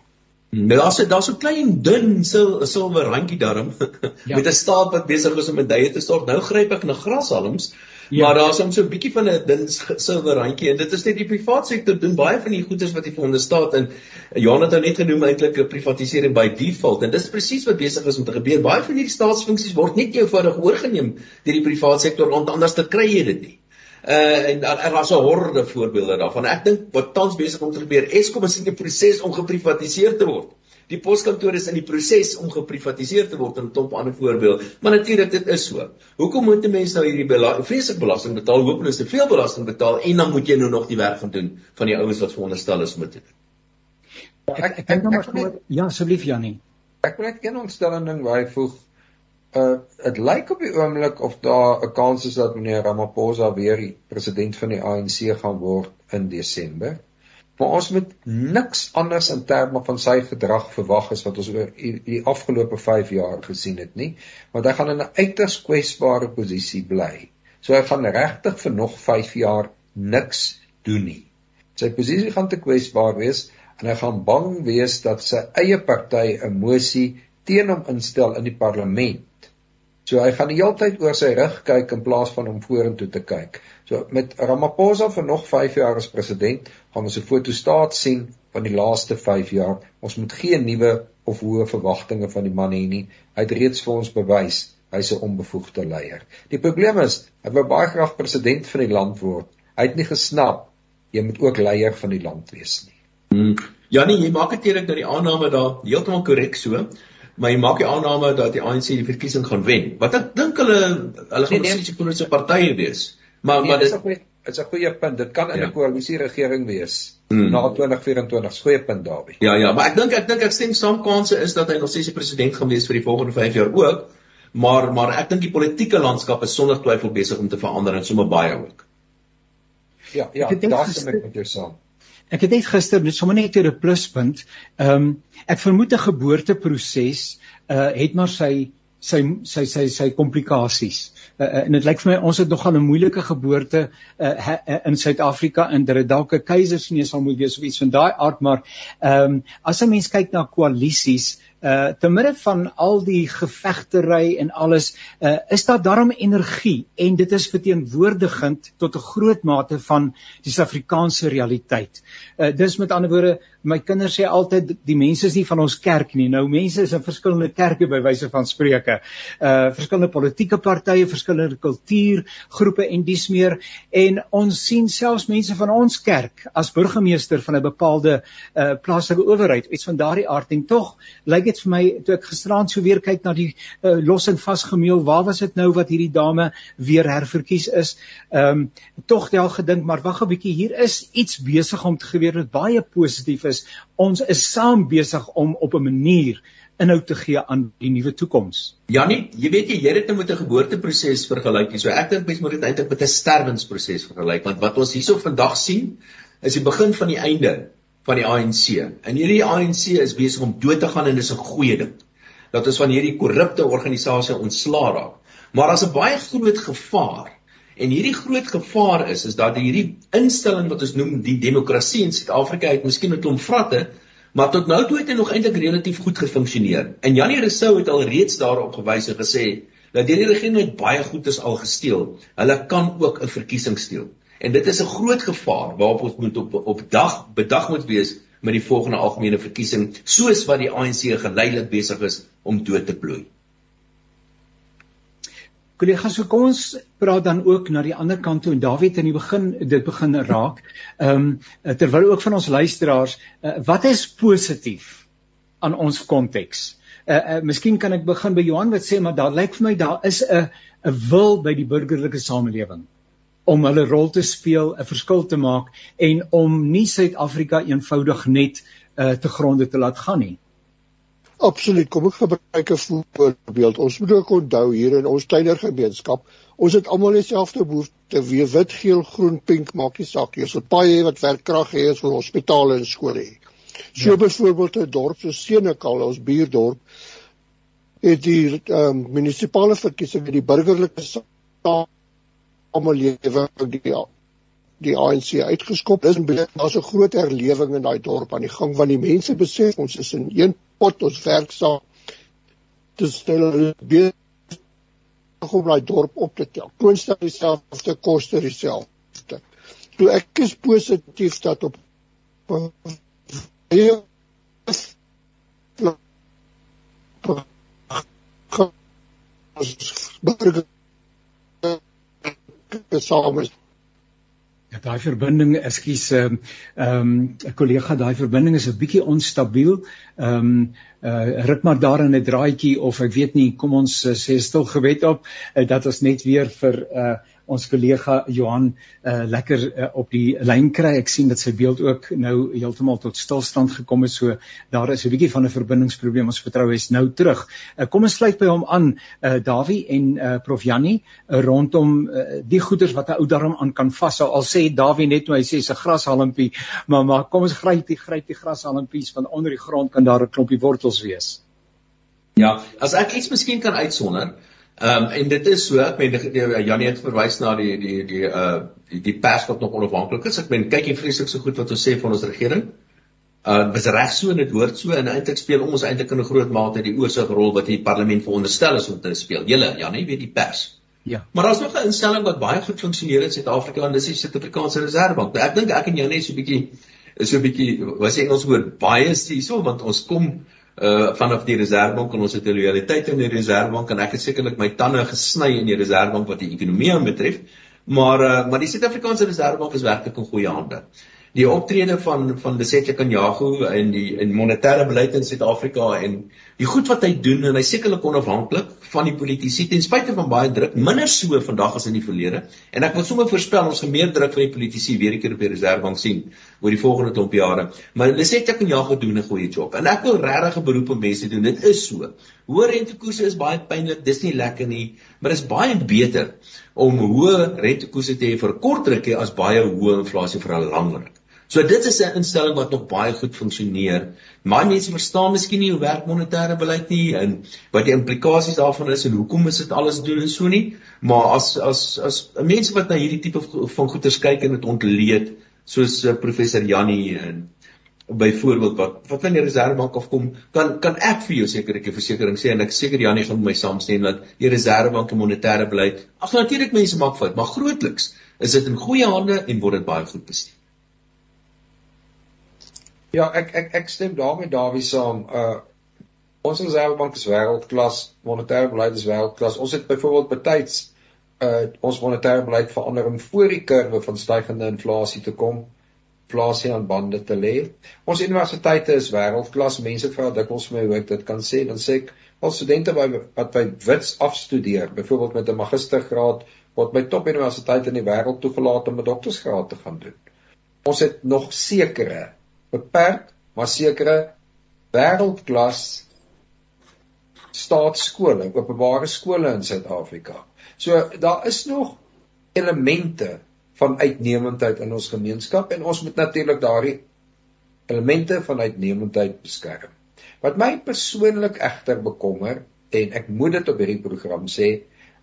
D: Nou daar's daar's so klein dun sil silwer randjie daarom <laughs> ja. met 'n staat wat besig is om 'n duie te stort. Nou gryp ek na grashalms Ja. Maar daar's hom so 'n bietjie van 'n dun silwer randjie en dit is net die privaat sektor doen baie van die goederes wat hy vir onderstaat en Johan het nou net genoem eintlik 'n privatisering by default en dis presies wat besig is om te gebeur. Baie van hierdie staatsfunksies word net eenvoudig oorgeneem deur die privaat sektor want anders te kry jy dit nie. Uh en daar was 'n horde voorbeelde daarvan. Ek dink wat tans besig om te gebeur, Eskom is in die proses om geprivatiseer te word. Die poskantoor is in die proses om geprivatiseer te word en 'n top ander voorbeeld. Maar natuurlik dit is so. Hoekom moet 'n mens nou hierdie vreeslike belasting betaal? Hoekom is te veel belasting betaal en dan moet jy nou nog die werk gaan doen van die ouens wat veronderstel is moet doen?
B: Ek ek dink nou maar so ja, asseblief Jannie.
E: Ek wil net een ontstelling ding waar hy voeg uh dit lyk op die oomblik of daar 'n kans is dat meneer Ramaphosa weer president van die ANC gaan word in Desember maar ons moet niks anders in terme van sy gedrag verwag as wat ons oor die afgelope 5 jaar gesien het nie. Want hy gaan in 'n uiters kwesbare posisie bly. So hy gaan regtig vir nog 5 jaar niks doen nie. Sy posisie gaan te kwesbaar wees en hy gaan bang wees dat sy eie party 'n mosie teen hom instel in die parlement So hy gaan die hele tyd oor sy rug kyk in plaas van om vorentoe te kyk. So met Ramaphosa vir nog 5 jaar as president, gaan ons 'n foto staat sien van die laaste 5 jaar. Ons moet geen nuwe of hoë verwagtinge van die man hê nie. Hy het reeds vir ons bewys hy's 'n onbevoegde leier. Die probleem is, hy wou baie graag president van die land word. Hy het nie gesnap jy moet ook leier van die land wees nie.
D: Hmm. Janie, jy maak dit eerlik dat die aanname daar heeltemal korrek so maar jy maak die aanname dat die ANC die verkiesing gaan wen. Wat ek dink hulle hulle gaan nee, nee. politieke partye wees. Maar nee, maar dit
E: is 'n goeie punt. Dit kan in 'n ja. koalisie regering wees hmm. na 2024. Goeie punt daarby.
D: Ja ja, maar ek dink ek dink ek stem saam kanse is dat hy nog steeds die president gaan wees vir die volgende 5 jaar ook. Maar maar ek dink die politieke landskap is sonder twyfel besig om te verander en sommer baie ook.
E: Ja, ja, daar stem ek met jou saam.
B: Ek het net gister net sommer net 'n pluspunt. Ehm um, ek vermoed 'n geboorteproses uh het maar sy sy sy sy sy komplikasies. Uh, uh, en dit lyk vir my ons het nogal 'n moeilike geboorte uh, uh, in Suid-Afrika en dit dalk 'n keisersneus sal moet wees of iets van daai aard maar ehm um, as 'n mens kyk na koalisies uh te midde van al die gevegtery en alles uh is daar darm energie en dit is verteenwoordigend tot 'n groot mate van die Suid-Afrikaanse realiteit. Uh dis met ander woorde my kinders sê altyd die mense is nie van ons kerk nie. Nou mense is in verskillende kerke by wyse van spreuke. Uh verskillende politieke partye, verskillende kultuurgroepe en dies meer en ons sien selfs mense van ons kerk as burgemeester van 'n bepaalde uh plaaslike owerheid iets van daardie aard en tog lyk dit vir my toe ek gisteraand so weer kyk na die uh, los en vasgemeel waar was dit nou wat hierdie dame weer herverkies is ehm um, tog wel gedink maar wag 'n bietjie hier is iets besig om te gebeur wat baie positief is ons is saam besig om op 'n manier inhoud te gee aan die nuwe toekoms.
D: Janie, jy weet jy het dit nou met 'n geboorteproses vergelyk. So ek dink mens moet dit eintlik met 'n sterwensproses vergelyk want wat ons hierso vandag sien is die begin van die einde van die ANC. En hierdie ANC is besig om dood te gaan en dis 'n goeie ding. Dat ons van hierdie korrupte organisasie ontslaa raak. Maar daar's 'n baie groot gevaar. En hierdie groot gevaar is is dat hierdie instelling wat ons noem die demokrasie in Suid-Afrika het miskien 'n klomp vratte Maar tot nou toe het hy nog eintlik relatief goed gefunksioneer. En Janie Rousseau het al reeds daarop gewys en gesê dat die regering net baie goed is al gesteel. Hulle kan ook 'n verkiesing steel. En dit is 'n groot gevaar waarop ons moet op op dag bedag moet wees met die volgende algemene verkiesing, soos wat die ANC geleidelik besig is om dood te plooi.
B: Kollegas, so kom ons praat dan ook na die ander kant toe en David in die begin dit begin raak. Ehm um, terwyl ook van ons luisteraars, uh, wat is positief aan ons konteks? Uh, uh miskien kan ek begin by Johan wat sê maar daar lyk vir my daar is 'n 'n wil by die burgerlike samelewing om hulle rol te speel, 'n verskil te maak en om nie Suid-Afrika eenvoudig net uh te gronde te laat gaan nie.
C: Absoluut. Kom ek gebruik 'n voorbeeld. Ons moet ook onthou hier in ons tienergemeenskap, ons het almal dieselfde behoefte, wie wit, geel, groen, pink, maak nie saak nie. Ons wil baie hê wat werkkrag hê, ons wil hospitale en skole hê. So ja. byvoorbeeld 'n dorp so Senekal, ons buurdorp, het die ehm um, munisipale verkiesing in die burgerlike samelewing die die ANC uitgeskop. Dis 'n daar's 'n groot herlewing in daai dorp aan die gang want die mense besef ons is in een pot ons werk saam. Dis stel besig om daai dorp op te tel. Toonstel dieselfde koste dieselfde. Toe ek is positief dat op burger saam is
B: Ja, daai verbinding, ekskuus, ehm um, 'n kollega, daai verbinding is 'n bietjie onstabiel. Ehm um, uh rit maar daar in 'n draadjie of ek weet nie, kom ons uh, sê stil gewet op uh, dat ons net weer vir uh ons kollega Johan uh, lekker uh, op die lyn kry. Ek sien dat sy beeld ook nou heeltemal tot stilstand gekom het. So daar is 'n bietjie van 'n verbindingsprobleem. Ons vertrou hy is nou terug. Uh, kom ons sluit by hom aan, uh, Dawie en uh, Prof Jannie uh, rondom uh, die goeders wat 'n ou darm aan kan vashou. Al sê Dawie net nou hy sê 'n grashalmpie, maar maar kom ons gryp die gryp die grashalmpies van onder die grond kan daar 'n klompie wortels wees.
D: Ja, as ek iets miskien kan uitsonder, Ehm um, en dit is so, ek meen Janie het verwys na die die die uh die, die pers wat nog onafhanklik is. Ek meen kyk jy vreeslik so goed wat ons sê van ons regering. Uh dis reg so en dit hoort so en eintlik speel ons eintlik in 'n groot mate die oorsigrol wat die parlement veronderstel is om te speel. Julle Janie weet die pers. Ja. Maar daar's nog 'n instelling wat baie goed funksioneer in Suid-Afrika en dis die Suid-Afrikaanse Reservebank. Ek dink ek en jou net so 'n bietjie is so 'n bietjie wat sê Engels woord bias hierso want ons kom uh vanaf die reservebank en ons het 'n loyaliteit in die reservebank en ek het sekerlik my tande gesny in die reservebank wat die ekonomie aanbetref. Maar uh maar die Suid-Afrikaanse reservebank is werklik in goeie hande. Die optrede van van Lesetja Kanyago in die in monetêre beleid in Suid-Afrika en die goed wat hy doen en hy sekerlik onafhanklik van die politici ten spyte van baie druk, minder so vandag as in die verlede. En ek wil sommer voorspel ons gaan meer druk van die politici weer een keer op die reservebank sien oor die volgende klomp jare. Maar hulle sê ek en ja gedoen 'n goeie job. En ek wil regtig 'n beroep op mense doen. Dit is so. Hoë rentekoerse is baie pynlik. Dis nie lekker nie, maar dit is baie beter om hoë rentekoerse te hê vir 'n kort rukkie as baie hoë inflasie vir 'n lang ruk. So dit is 'n instelling wat nog baie goed funksioneer. Maar mense verstaan miskien nie hoe werk monetêre beleid nie en wat die implikasies daarvan is en hoekom is dit alles doen en so nie. Maar as as as mense wat na hierdie tipe van goeters kyk en dit ontleed soos uh, professor Jannie en byvoorbeeld wat wat van die reservebank afkom, kan kan ek vir jou seker ek 'n versekering sê en ek seker Janie gaan met my saamstem dat die reservebank en monetêre beleid, ag natuurlik mense maak fout, maar grootliks is dit in goeie hande en word dit baie goed bestuur.
E: Ja, ek ek ek stem daarmee Dawie saam. Uh ons reservebank is wêreldklas, monetêre beleid is wêreldklas. Ons het byvoorbeeld betyds uh ons monetêre beleid verander om voor die kurwe van stygende inflasie te kom inflasie aan bande te lê. Ons universiteite is wêreldklas. Mense vra dikwels my hoe ek dit kan sê. Dan sê ek, al studente by wat by Wits afstudeer, byvoorbeeld met 'n magistergraad, word by top universiteite in die wêreld toegelaat om 'n doktorsgraad te gaan doen. Ons het nog sekere beperk, maar sekere wêreldklas staatskole, openbare skole in Suid-Afrika. So daar is nog elemente van uitnemendheid in ons gemeenskap en ons moet natuurlik daardie elemente van uitnemendheid beskerm. Wat my persoonlik egter bekommer en ek moet dit op hierdie program sê,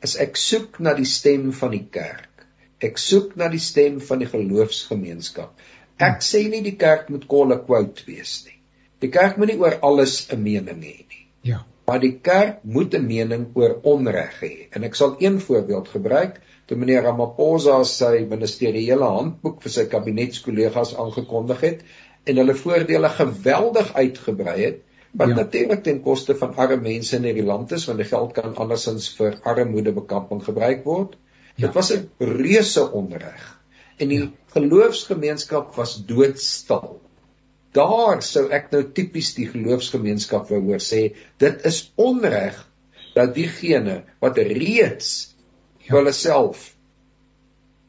E: is ek soek na die stem van die kerk. Ek soek na die stem van die geloofsgemeenskap. Ek sê nie die kerk moet kolle quote wees nie. Die kerk moet nie oor alles 'n mening hê nie.
B: Ja.
E: Maar die kerk moet 'n mening oor onreg hê. En ek sal een voorbeeld gebruik toe meneer Ramaphosa sy ministeriële handboek vir sy kabinetskollegas aangekondig het en hulle voordele geweldig uitgebrei het wat ja. natuurlik ten koste van arme mense in hierdie land is want die geld kan andersins vir armoedebekamping gebruik word. Ja. Dit was 'n reuse onreg en die ja. geloofsgemeenskap was doodstil. Daar sou ek nou tipies die geloofsgemeenskap wou hoor sê dit is onreg dat diegene wat reeds ja. hulle self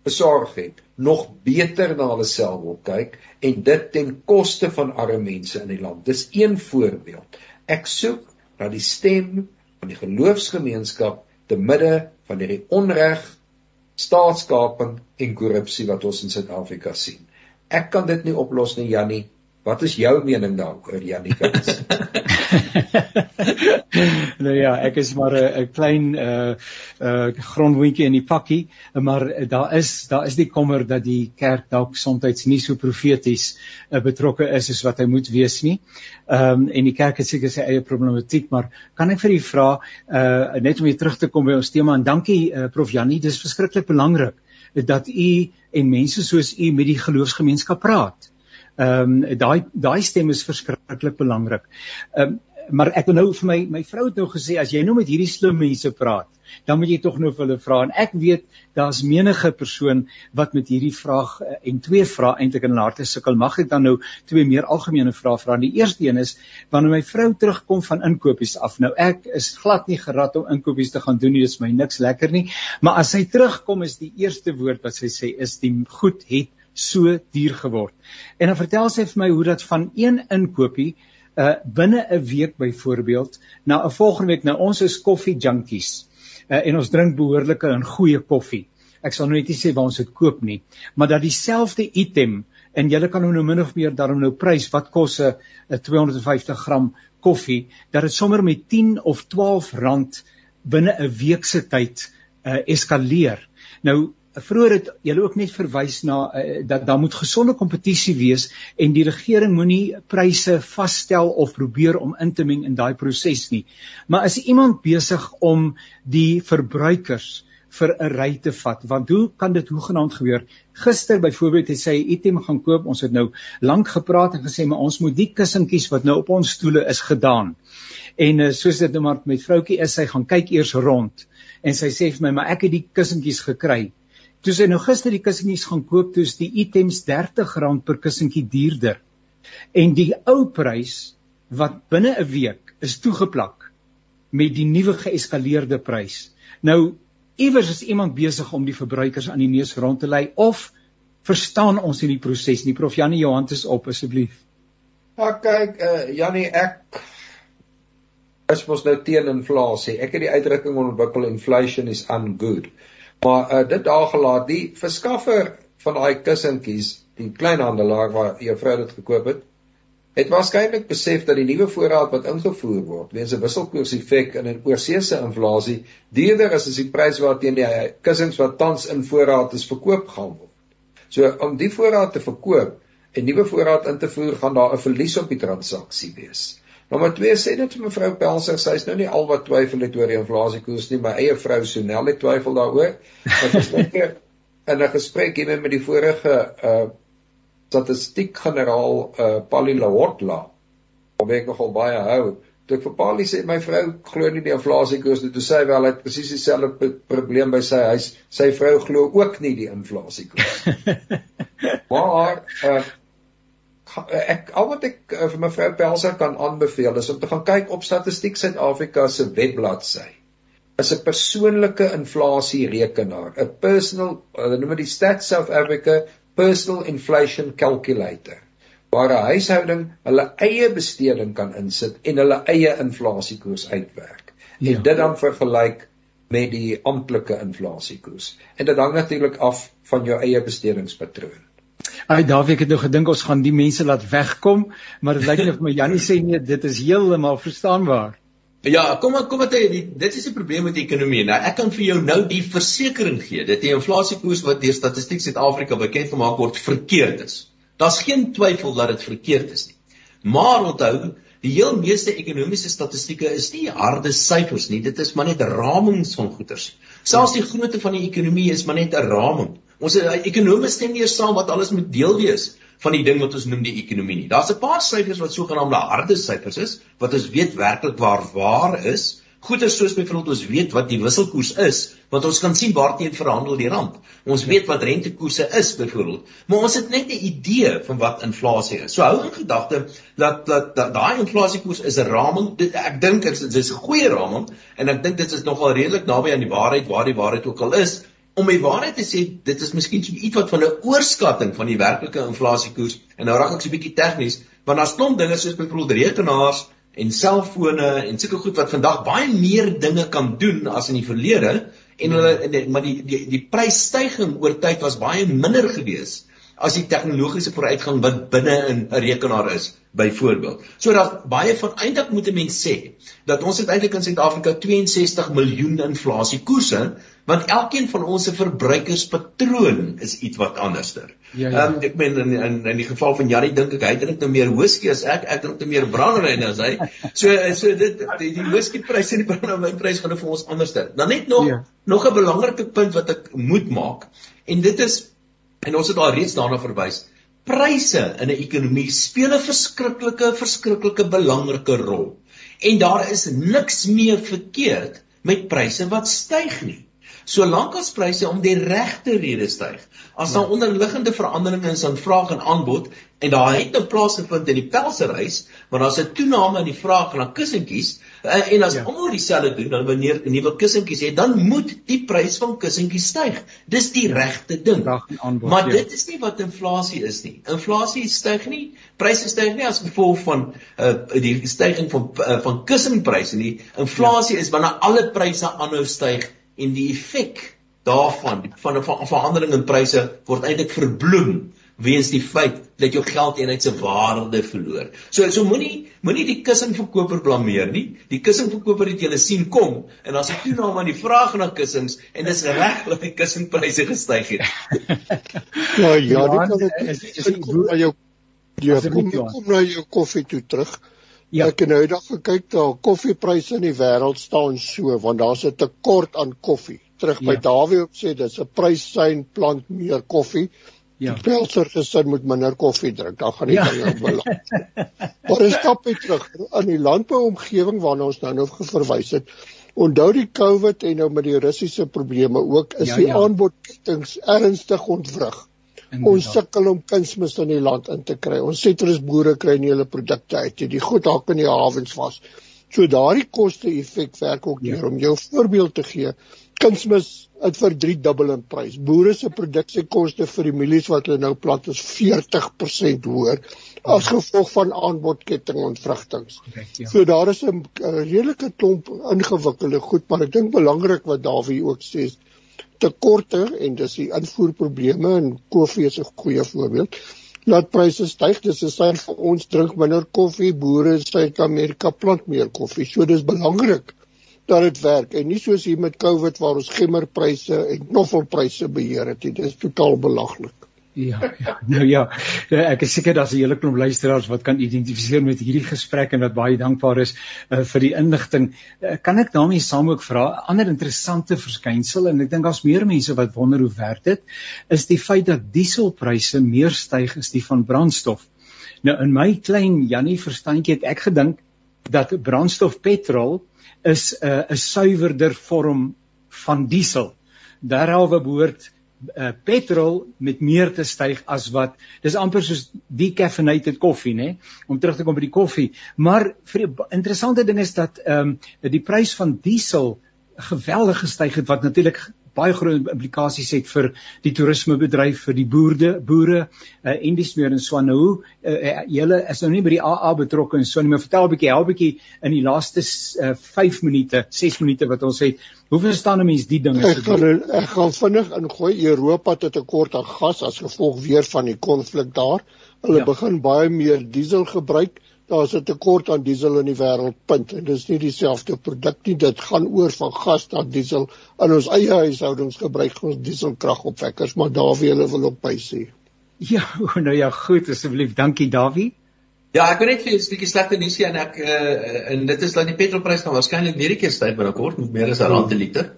E: besorg het, nog beter na hulle self wil kyk en dit ten koste van arme mense in die land. Dis een voorbeeld. Ek soek na die stem van die geloofsgemeenskap te midde van hierdie onreg, staatskaping en korrupsie wat ons in Suid-Afrika sien. Ek kan dit nie oplos nie, Jannie. Wat is jou mening daaroor, Jannie? <laughs>
B: nou ja, ek is maar 'n klein uh uh grondwindjie in die pakkie, maar daar is daar is die kommer dat die kerk dalk soms nie so profeties uh, betrokke is as wat hy moet wees nie. Ehm um, en die kerk het seker sy eie problematiek, maar kan ek vir u vra uh net om weer terug te kom by ons tema en dankie uh, Prof Jannie, dis verskriklik belangrik dat u en mense soos u met die geloofsgemeenskap praat. Ehm um, daai daai stem is verskriklik belangrik. Ehm um, maar ek wil nou vir my my vrou het nou gesê as jy nou met hierdie slim mense praat, dan moet jy tog nou vir hulle vra en ek weet daar's menige persoon wat met hierdie vraag eh, en twee vrae eintlik in hulle harte sukkel. Mag ek dan nou twee meer algemene vrae vra? Die eerste een is wanneer my vrou terugkom van inkopies af. Nou ek is glad nie gerad om inkopies te gaan doen nie. Dit is my niks lekker nie. Maar as sy terugkom is die eerste woord wat sy sê is die goed het so duur geword. En dan vertel sy vir my hoe dat van een inkopie uh binne 'n week byvoorbeeld na 'n volgende week nou ons is koffie junkies uh, en ons drink behoorlike en goeie koffie. Ek sal nou net nie sê waar ons dit koop nie, maar dat dieselfde item en jy kan nou min of meer daarom nou prys wat kos 'n 250 gram koffie dat dit sommer met 10 of 12 rand binne 'n week se tyd uh eskaleer. Nou vroeër het julle ook net verwys na uh, dat daar moet gesonde kompetisie wees en die regering moenie pryse vasstel of probeer om in te meng in daai proses nie. Maar is iemand besig om die verbruikers vir 'n ry te vat? Want hoe kan dit hoegenaamd gebeur? Gister byvoorbeeld het sy 'n item gaan koop. Ons het nou lank gepraat en gesê maar ons moet die kussentjies wat nou op ons stoele is gedaan. En uh, soos dit nou maar met vroutjie is sy gaan kyk eers rond en sy sê vir my maar ek het die kussentjies gekry Toe sy nou gister die kussentjies gaan koop, toe is die items R30 per kussentjie duurder. En die ou prys wat binne 'n week is toegeplak met die nuwe geeskaleerde prys. Nou iewers is iemand besig om die verbruikers aan die neus rond te lei of verstaan ons nie die proses nie. Prof Janie Johannes op asseblief.
E: Ja kyk, uh, Janie ek is mos nou teen inflasie. Ek het die uitdrukking ontwikkel inflation is ungood. Maar uh, dit daar gelaat die verskaffer van daai kussentjies, die kleinhandelaar waar jou vrou dit gekoop het, het waarskynlik besef dat die nuwe voorraad wat ingevoer word, weens 'n wisselkoerseffek en 'n oorseese inflasie, duurder is as die prys waarteen die kussings wat tans in voorraad is verkoop gaan word. So om die voorraad te verkoop en nuwe voorraad in te voer, gaan daar 'n verlies op die transaksie wees. Nommer 2 sê dit vir mevrou Pelser, sy is nou nie al wat twyfel het oor die inflasiekoers nie, my eie vrou Sonel het twyfel daaroor. Want gister <laughs> in 'n gesprek hier met die vorige uh statistiek generaal uh Pali Lahortla, wat ek nogal baie hou, Toe ek vir Paulie sê my vrou glo nie die inflasiekoers nie, toe sê hy wel hy het presies dieselfde probleem by sy huis. Sy vrou glo ook nie die inflasiekoers. <laughs> maar uh, ek al wat ek uh, vir mevrou Pelser kan aanbeveel is om te gaan kyk op Statistiek Suid-Afrika se webbladsy. Is 'n persoonlike inflasie rekenaar, 'n personal, hulle noem dit die Stats South Africa Personal Inflation Calculator waar 'n huishouding hulle eie besteding kan insit en hulle eie inflasiekoers uitwerk. En ja. dit dan vergelyk met die amptelike inflasiekoers. En dit hang natuurlik af van jou eie bestedingspatroon.
B: Ai Dawie, ek het nou gedink ons gaan die mense laat wegkom, maar dit lyk nie of my Jannie sê nee, dit is heeltemal verstaanbaar.
D: Ja, kom maar kom maar dit is 'n probleem met die ekonomie. Nou ek kan vir jou nou die versekering gee dat die inflasiekoers wat deur Statistiek Suid-Afrika bekend gemaak word verkeerd is. Daar's geen twyfel dat dit verkeerd is nie. Maar onthou, die heel meeste ekonomiese statistieke is nie harde syfers nie, dit is maar net ramings van goederes. Selfs die grootte van die ekonomie is maar net 'n raming. Ons eh, ekonome stem nie saam wat alles moet deel wees van die ding wat ons noem die ekonomie nie. Daar's 'n paar syfers wat sogenaamde harde syfers is, wat ons weet werklik waar waar is, Goeie soos byvoorbeeld ons weet wat die wisselkoers is, want ons kan sien waarteen verhandel die rand. Ons weet wat rentekoerse is byvoorbeeld, maar ons het net 'n idee van wat inflasie is. So hou in gedagte dat dat daai da, inflasiekoers is 'n raming. Dit, ek dink dit is 'n goeie raming en ek dink dit is nogal redelik naby aan die waarheid waar die waarheid ook al is. Om my waarheid te sê, dit is miskien so iets wat van 'n oorskatting van die werklike inflasiekoers en nou raak ek so 'n bietjie tegnies, want daar's klomp dinge soos byvoorbeeld rekenaars en selfone en sulke goed wat vandag baie meer dinge kan doen as in die verlede en hulle maar die die die prysstyging oor tyd was baie minder geweest as die tegnologiese vooruitgang wat binne in 'n rekenaar is byvoorbeeld. So dat baie van eintlik moet 'n mens sê dat ons het eintlik in Suid-Afrika 62 miljoen inflasie koerse want elkeen van ons se verbruikerspatroon is iets wat anderster. Ja, ja. Um, ek meen in, in in die geval van Janie dink ek hy drink nou meer whisky as ek, ek drink nou meer brandewyn as hy. So so dit die, die whisky pryse en die brandewyn pryse gaan nou vir ons anderster. Dan net nog ja. nog 'n belangrike punt wat ek moet maak en dit is En ons het al reeds daarna verwys. Pryse in 'n ekonomie speel 'n verskriklike verskriklike belangrike rol. En daar is niks meer verkeerd met pryse wat styg nie. Solank as pryse om die regte redes styg, as daar ja. onderliggende veranderinge is aan vraag en aanbod en daar het 'n plaasgevind in die pelsereis, maar daar's 'n toename in die vraag na kussentjies eh, en as ja. almal dieselfde doen, dan wanneer nuwe kussentjies het, dan moet die prys van kussentjies styg. Dis die regte ding. Aanbod, maar ja. dit is nie wat inflasie is nie. Inflasie styg nie, pryse styg nie as gevolg van uh, die stygings van uh, van kussenpryse nie. Inflasie ja. is wanneer alle pryse aanhou styg en die effek daarvan van 'n verandering in pryse word eintlik verbloem weens die feit dat jou geldeenheid se waarde verloor. So so moenie moenie die kussingverkoper blameer nie. Die kussingverkoper het julle sien kom en as ek toename aan die vraag na kussings en dis reg dat die kussingpryse gestyg het.
C: ja, ja, dit kan ek kom na jou ja, kom, kom na jou koffie toe terug. Ja. Ek het nou eendag gekyk daar koffiepryse in die wêreld staan so want daar's 'n tekort aan koffie. Terug by ja. Dawie op sê dis 'n pryssyn plant meer koffie. Ja. Die pelser gesin moet minder koffie drink. Dan gaan die ja. ding balans. maar ons stap weer terug in die landbouomgewing waarna ons nou nou verwys het. Onthou die COVID en nou met die Russiese probleme ook is ja, die ja. aanbodketings ernstig ontwrig. Inderdaad. Ons sukkel om kunsmis in die land in te kry. Ons sitrusboere kry nie hulle produkte uit nie. Die goed hak in die hawens vas. So daardie koste-effek werk ook hier ja. om jou voorbeeld te gee. Kunsmis het vir 3 dubbel in prys. Boere se produksiekoste vir die mielies wat hulle nou plant is 40% hoër as gevolg van aanbodketting ontwrigtings. Ja. So daar is 'n redelike klomp ingewikkelde goed, maar ek dink belangrik wat Dawie ook sê is tekorte en dis die invoerprobleme en koffie is 'n goeie voorbeeld. Laat pryse styg, dis 'n sein vir ons drink minder koffie, boere in Suid-Amerika plant meer koffie. So dis belangrik dat dit werk en nie soos hier met COVID waar ons gemmerpryse en knoffelpryse beheer het nie. Dis totaal belaglik.
B: Ja, ja, nou ja, eh, ek is seker daar's 'n hele klomp luisteraars wat kan identifiseer met hierdie gesprek en wat baie dankbaar is uh, vir die inligting. Uh, kan ek daarmee saam ook vra 'n ander interessante verskynsel en ek dink daar's meer mense wat wonder hoe werk dit, is die feit dat dieselpryse meer styg as die van brandstof. Nou in my klein Jannie verstandjie het ek gedink dat brandstof petrol is 'n uh, suiwerder vorm van diesel. Daarhalwe behoort uh, petrol met meer te styg as wat dis amper soos decaffeinated koffie nê om terug te kom by die koffie. Maar vir die interessante ding is dat ehm um, die prys van diesel geweldig gestyg het wat natuurlik baie groot implikasies het vir die toerismebedryf vir die boerde boere uh, en dis meer in Swanou uh, julle is nou nie by die AA betrokke en so nie maar vertel 'n bietjie help bietjie in die laaste 5 uh, minute 6 minute wat ons het. Hoe verstaan 'n mens die dinge
C: ek gaan ek gaan vinnig ingooi. Europa het 'n tekort aan gas as gevolg weer van die konflik daar. Hulle ja. begin baie meer diesel gebruik daar's 'n tekort aan diesel in die wêreld punt. En dis nie dieselfde produk nie. Dit gaan oor van gas na diesel. In ons eie huishoudings gebruik ons dieselkragopwekkers maar Dawie hulle wil op by sê
B: Ja <laughs> nou ja goed asseblief. Dankie Dawie.
D: Ja ek wil net vir 'n stukkie slegte nuus sê en ek uh, en dit is dat die petrolprys gaan waarskynlik weer 'n keer styg binnekort met meer as 'n rand per liter.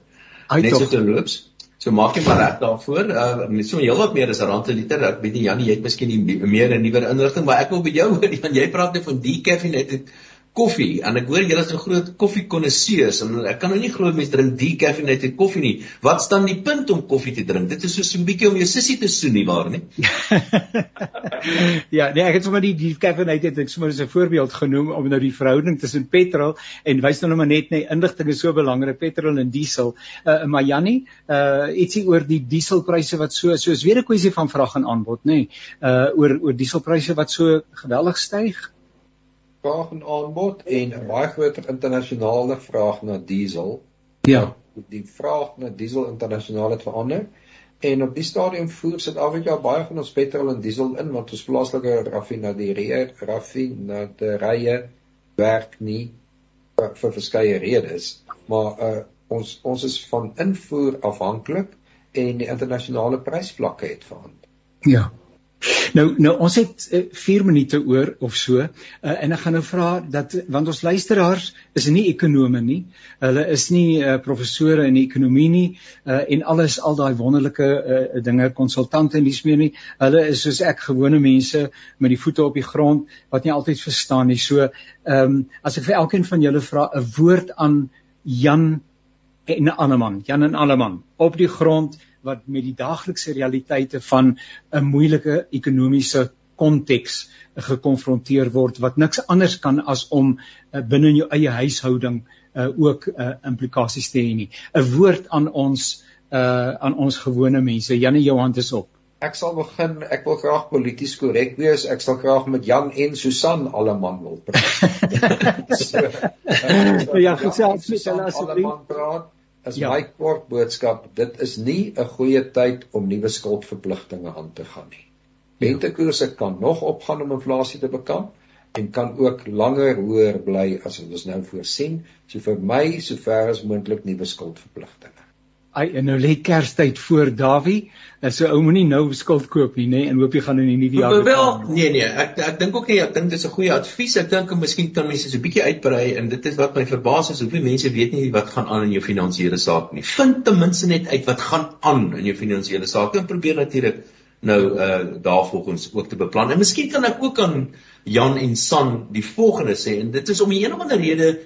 D: Net so te loops So maak jy maar reg daarvoor. Uh met so heelwat meer as 'n rand per liter. Ek weet nie Janie, jy het miskien meer 'n nuwer inligting, maar ek wil by jou <laughs> hoor, want jy praat net van decaffeinated koffie en ek hoor julle is 'n groot koffiekonnisseurs en ek kan nou nie glo mense drink decaffeinated koffie nie. Wat staan die punt om koffie te drink? Dit is so 'n bietjie om jou sussie te soen nie waar nie? <laughs>
B: ja, nee, ek het sommer die decaffeinated ek sommer as 'n voorbeeld genoem om nou die verhouding tussen petrol en wys nou maar net net inligting is so belangrik petrol en diesel. Uh maar Jannie, uh ietsie oor die dieselpryse wat so soos weer 'n kwessie van vraag en aanbod, nê? Nee, uh oor oor dieselpryse wat so geweldig styg
E: vraag en aanbod en 'n baie groter internasionale vraag na diesel.
B: Ja,
E: die vraag na diesel internasionaal het verander. En op die stadium voer Suid-Afrika baie van ons petrol en diesel in want ons plaaslike raffinaderye, raffinaderye werk nie vir, vir verskeie redes, maar uh, ons ons is van invoer afhanklik en die internasionale prysvlakke het verander.
B: Ja. Nou nou ons het 4 uh, minute oor of so uh, en ek gaan nou vra dat want ons luisteraars is nie ekonome nie. Hulle is nie uh, professore in ekonomie nie uh, en alles al daai wonderlike uh, dinge konsultante en dis meer nie. Hulle is soos ek gewone mense met die voete op die grond wat nie altyd verstaan nie. So ehm um, as ek vir elkeen van julle vra 'n woord aan Jan en Anneman, Jan en Anneman op die grond wat met die daaglikse realiteite van 'n moeilike ekonomiese konteks gekonfronteer word wat niks anders kan as om uh, binne in jou eie huishouding uh, ook uh, implikasies te hê nie. 'n Woord aan ons uh, aan ons gewone mense. Janie jou hand is op.
E: Ek sal begin, ek wil graag polities korrek wees. Ek sal graag met Jan en Susan alleman wil praat. <laughs> <laughs> so,
B: uh, ja, gesels met hulle asseblief
E: is ja. my kort boodskap, dit is nie 'n goeie tyd om nuwe skuldverpligtinge aan te gaan nie. Rentekoerse kan nog opgaan om inflasie te bekamp en kan ook langer hoër bly as wat ons nou voorsien. So vir my, sover as moontlik nuwe skuldverpligtinge.
B: Ai en nou lê Kerstyd voor Dawie. En so ou moenie nou skuld koop nie, nê, en hoop jy gaan in die nuwe jaar
D: Wel, nee nee, ek ek dink ook nie, ek dink dis 'n goeie advies. Ek dink miskien kan mense so 'n bietjie uitbrei en dit is wat my verbaas is, hoeveel mense weet nie wat gaan aan in jou finansiële saak nie. Vind ten minste net uit wat gaan aan in jou finansiële saak en probeer natuurlik nou uh daarvolgens ook te beplan. En miskien kan ek ook aan Jan en San die volgende sê en dit is om 'n een of ander rede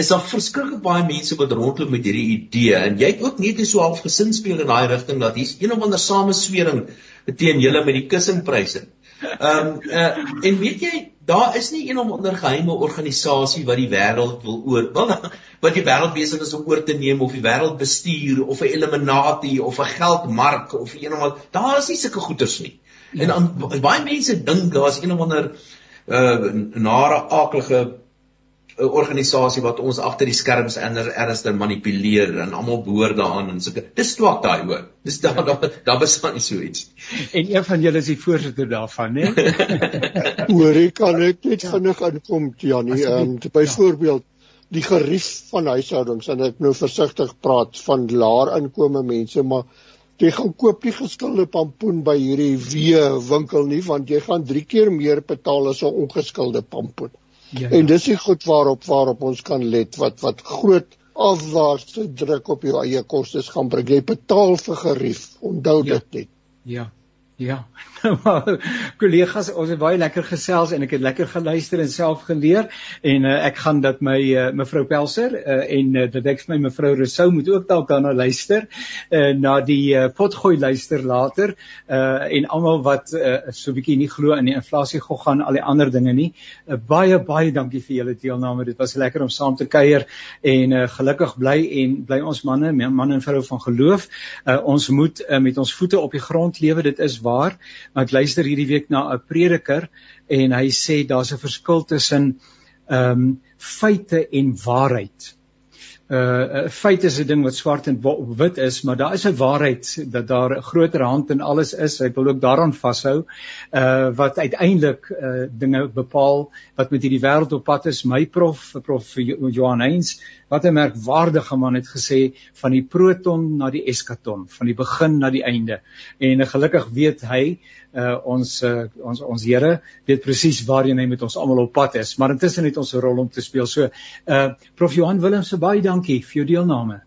D: is daar verskriklik baie mense wat rondloop met hierdie idee en jy het ook net so half gesin speel in daai rigting dat hier's een of ander sameswering teen julle met die kussingpryse. Ehm um, uh, en weet jy daar is nie een of ander geheime organisasie wat die wêreld wil oor wil <laughs> wat die wêreld besig is om oor te neem of die wêreld bestuur of 'n eliminatie of 'n geldmark of een of ander daar is nie sulke goeters nie. En dan baie mense dink daar's een of ander uh nare aaklige 'n organisasie wat ons agter die skerms ernstig manipuleer en almal behoort daaraan en so. Dis twak daai hoor. Dis daar daar daar bestaan nie so iets.
B: En een van julle is die voorsitter daarvan, né? <laughs>
C: Hoor ek kan ek net vinnig aankom Janie. Ehm byvoorbeeld die gerief van huishoudings en ek nou versigtig praat van laer inkome mense, maar jy gaan koop nie geskilde pampoen by hierdie wee winkel nie want jy gaan 3 keer meer betaal as 'n ongeskilde pampoen. Ja, ja. En dis die goed waarop waarop ons kan let wat wat groot afwaartse druk op jou eie kostes gaan bring. Jy betaal vir gerief. Onthou
B: ja.
C: dit net.
B: Ja. Ja. <laughs> Kollegas, ons het baie lekker gesels en ek het lekker geluister en self geleer en uh, ek gaan dat my uh, mevrou Pelser uh, en uh, dit ek vir my mevrou Rousseau moet ook dalk daarna luister uh, na die uh, potgooi luister later uh, en almal wat uh, so bietjie nie glo in die inflasie gog gaan al die ander dinge nie. Uh, baie baie dankie vir julle deelname. Dit was lekker om saam te kuier en uh, gelukkig bly en bly ons manne, man en vrou van geloof. Uh, ons moet uh, met ons voete op die grond lewe. Dit is waar. Maar ek luister hierdie week na 'n prediker en hy sê daar's 'n verskil tussen ehm um, feite en waarheid uh feit is 'n ding wat swart en wit is, maar daar is 'n waarheid dat daar 'n groter hand in alles is. Ek wil ook daaraan vashou uh wat uiteindelik uh dinge bepaal wat met hierdie wêreld op pad is. My prof, prof Johan Heinz, wat 'n merkwaardige man het gesê van die proton na die eskaton, van die begin na die einde. En gelukkig weet hy uh ons uh, ons ons Here weet presies waarheen hy met ons almal op pad is. Maar intussen het ons 'n rol om te speel. So uh prof Johan Willem se baie dankie vir jou deelname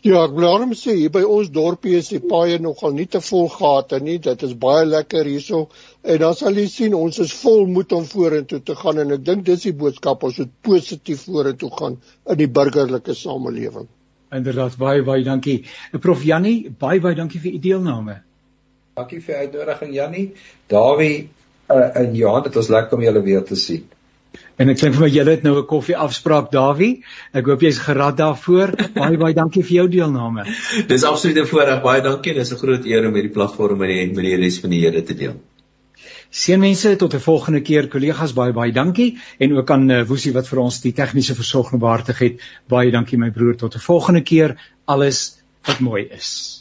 C: Ja, ek wil net sê hier by ons dorpie is die paaie nogal nie te vol gate nie. Dit is baie lekker hierso. En dan sal jy sien ons is vol moed om vorentoe te gaan en ek dink dis die boodskap ons moet positief vorentoe gaan in die burgerlike samelewing.
B: Inderdaad, baie baie dankie. Prof Jannie, baie baie dankie vir u deelname.
E: Dankie vir die uitnodiging Jannie. Dawie uh, in Johan, dit was lekker om julle weer te sien.
B: En ek sê vir my julle het nou 'n koffie afspraak Dawie. Ek hoop jy's gerad daarvoor. Baie baie dankie vir jou deelname. <laughs>
D: Dis absoluut 'n voorreg. Baie dankie. Dis 'n groot eer om hierdie platform met die met die res van die Here te deel.
B: Seënwense tot 'n volgende keer kollegas baie baie dankie en ook aan uh, Woesie wat vir ons die tegniese versorging behartig het. Baie dankie my broer tot 'n volgende keer. Alles wat mooi is.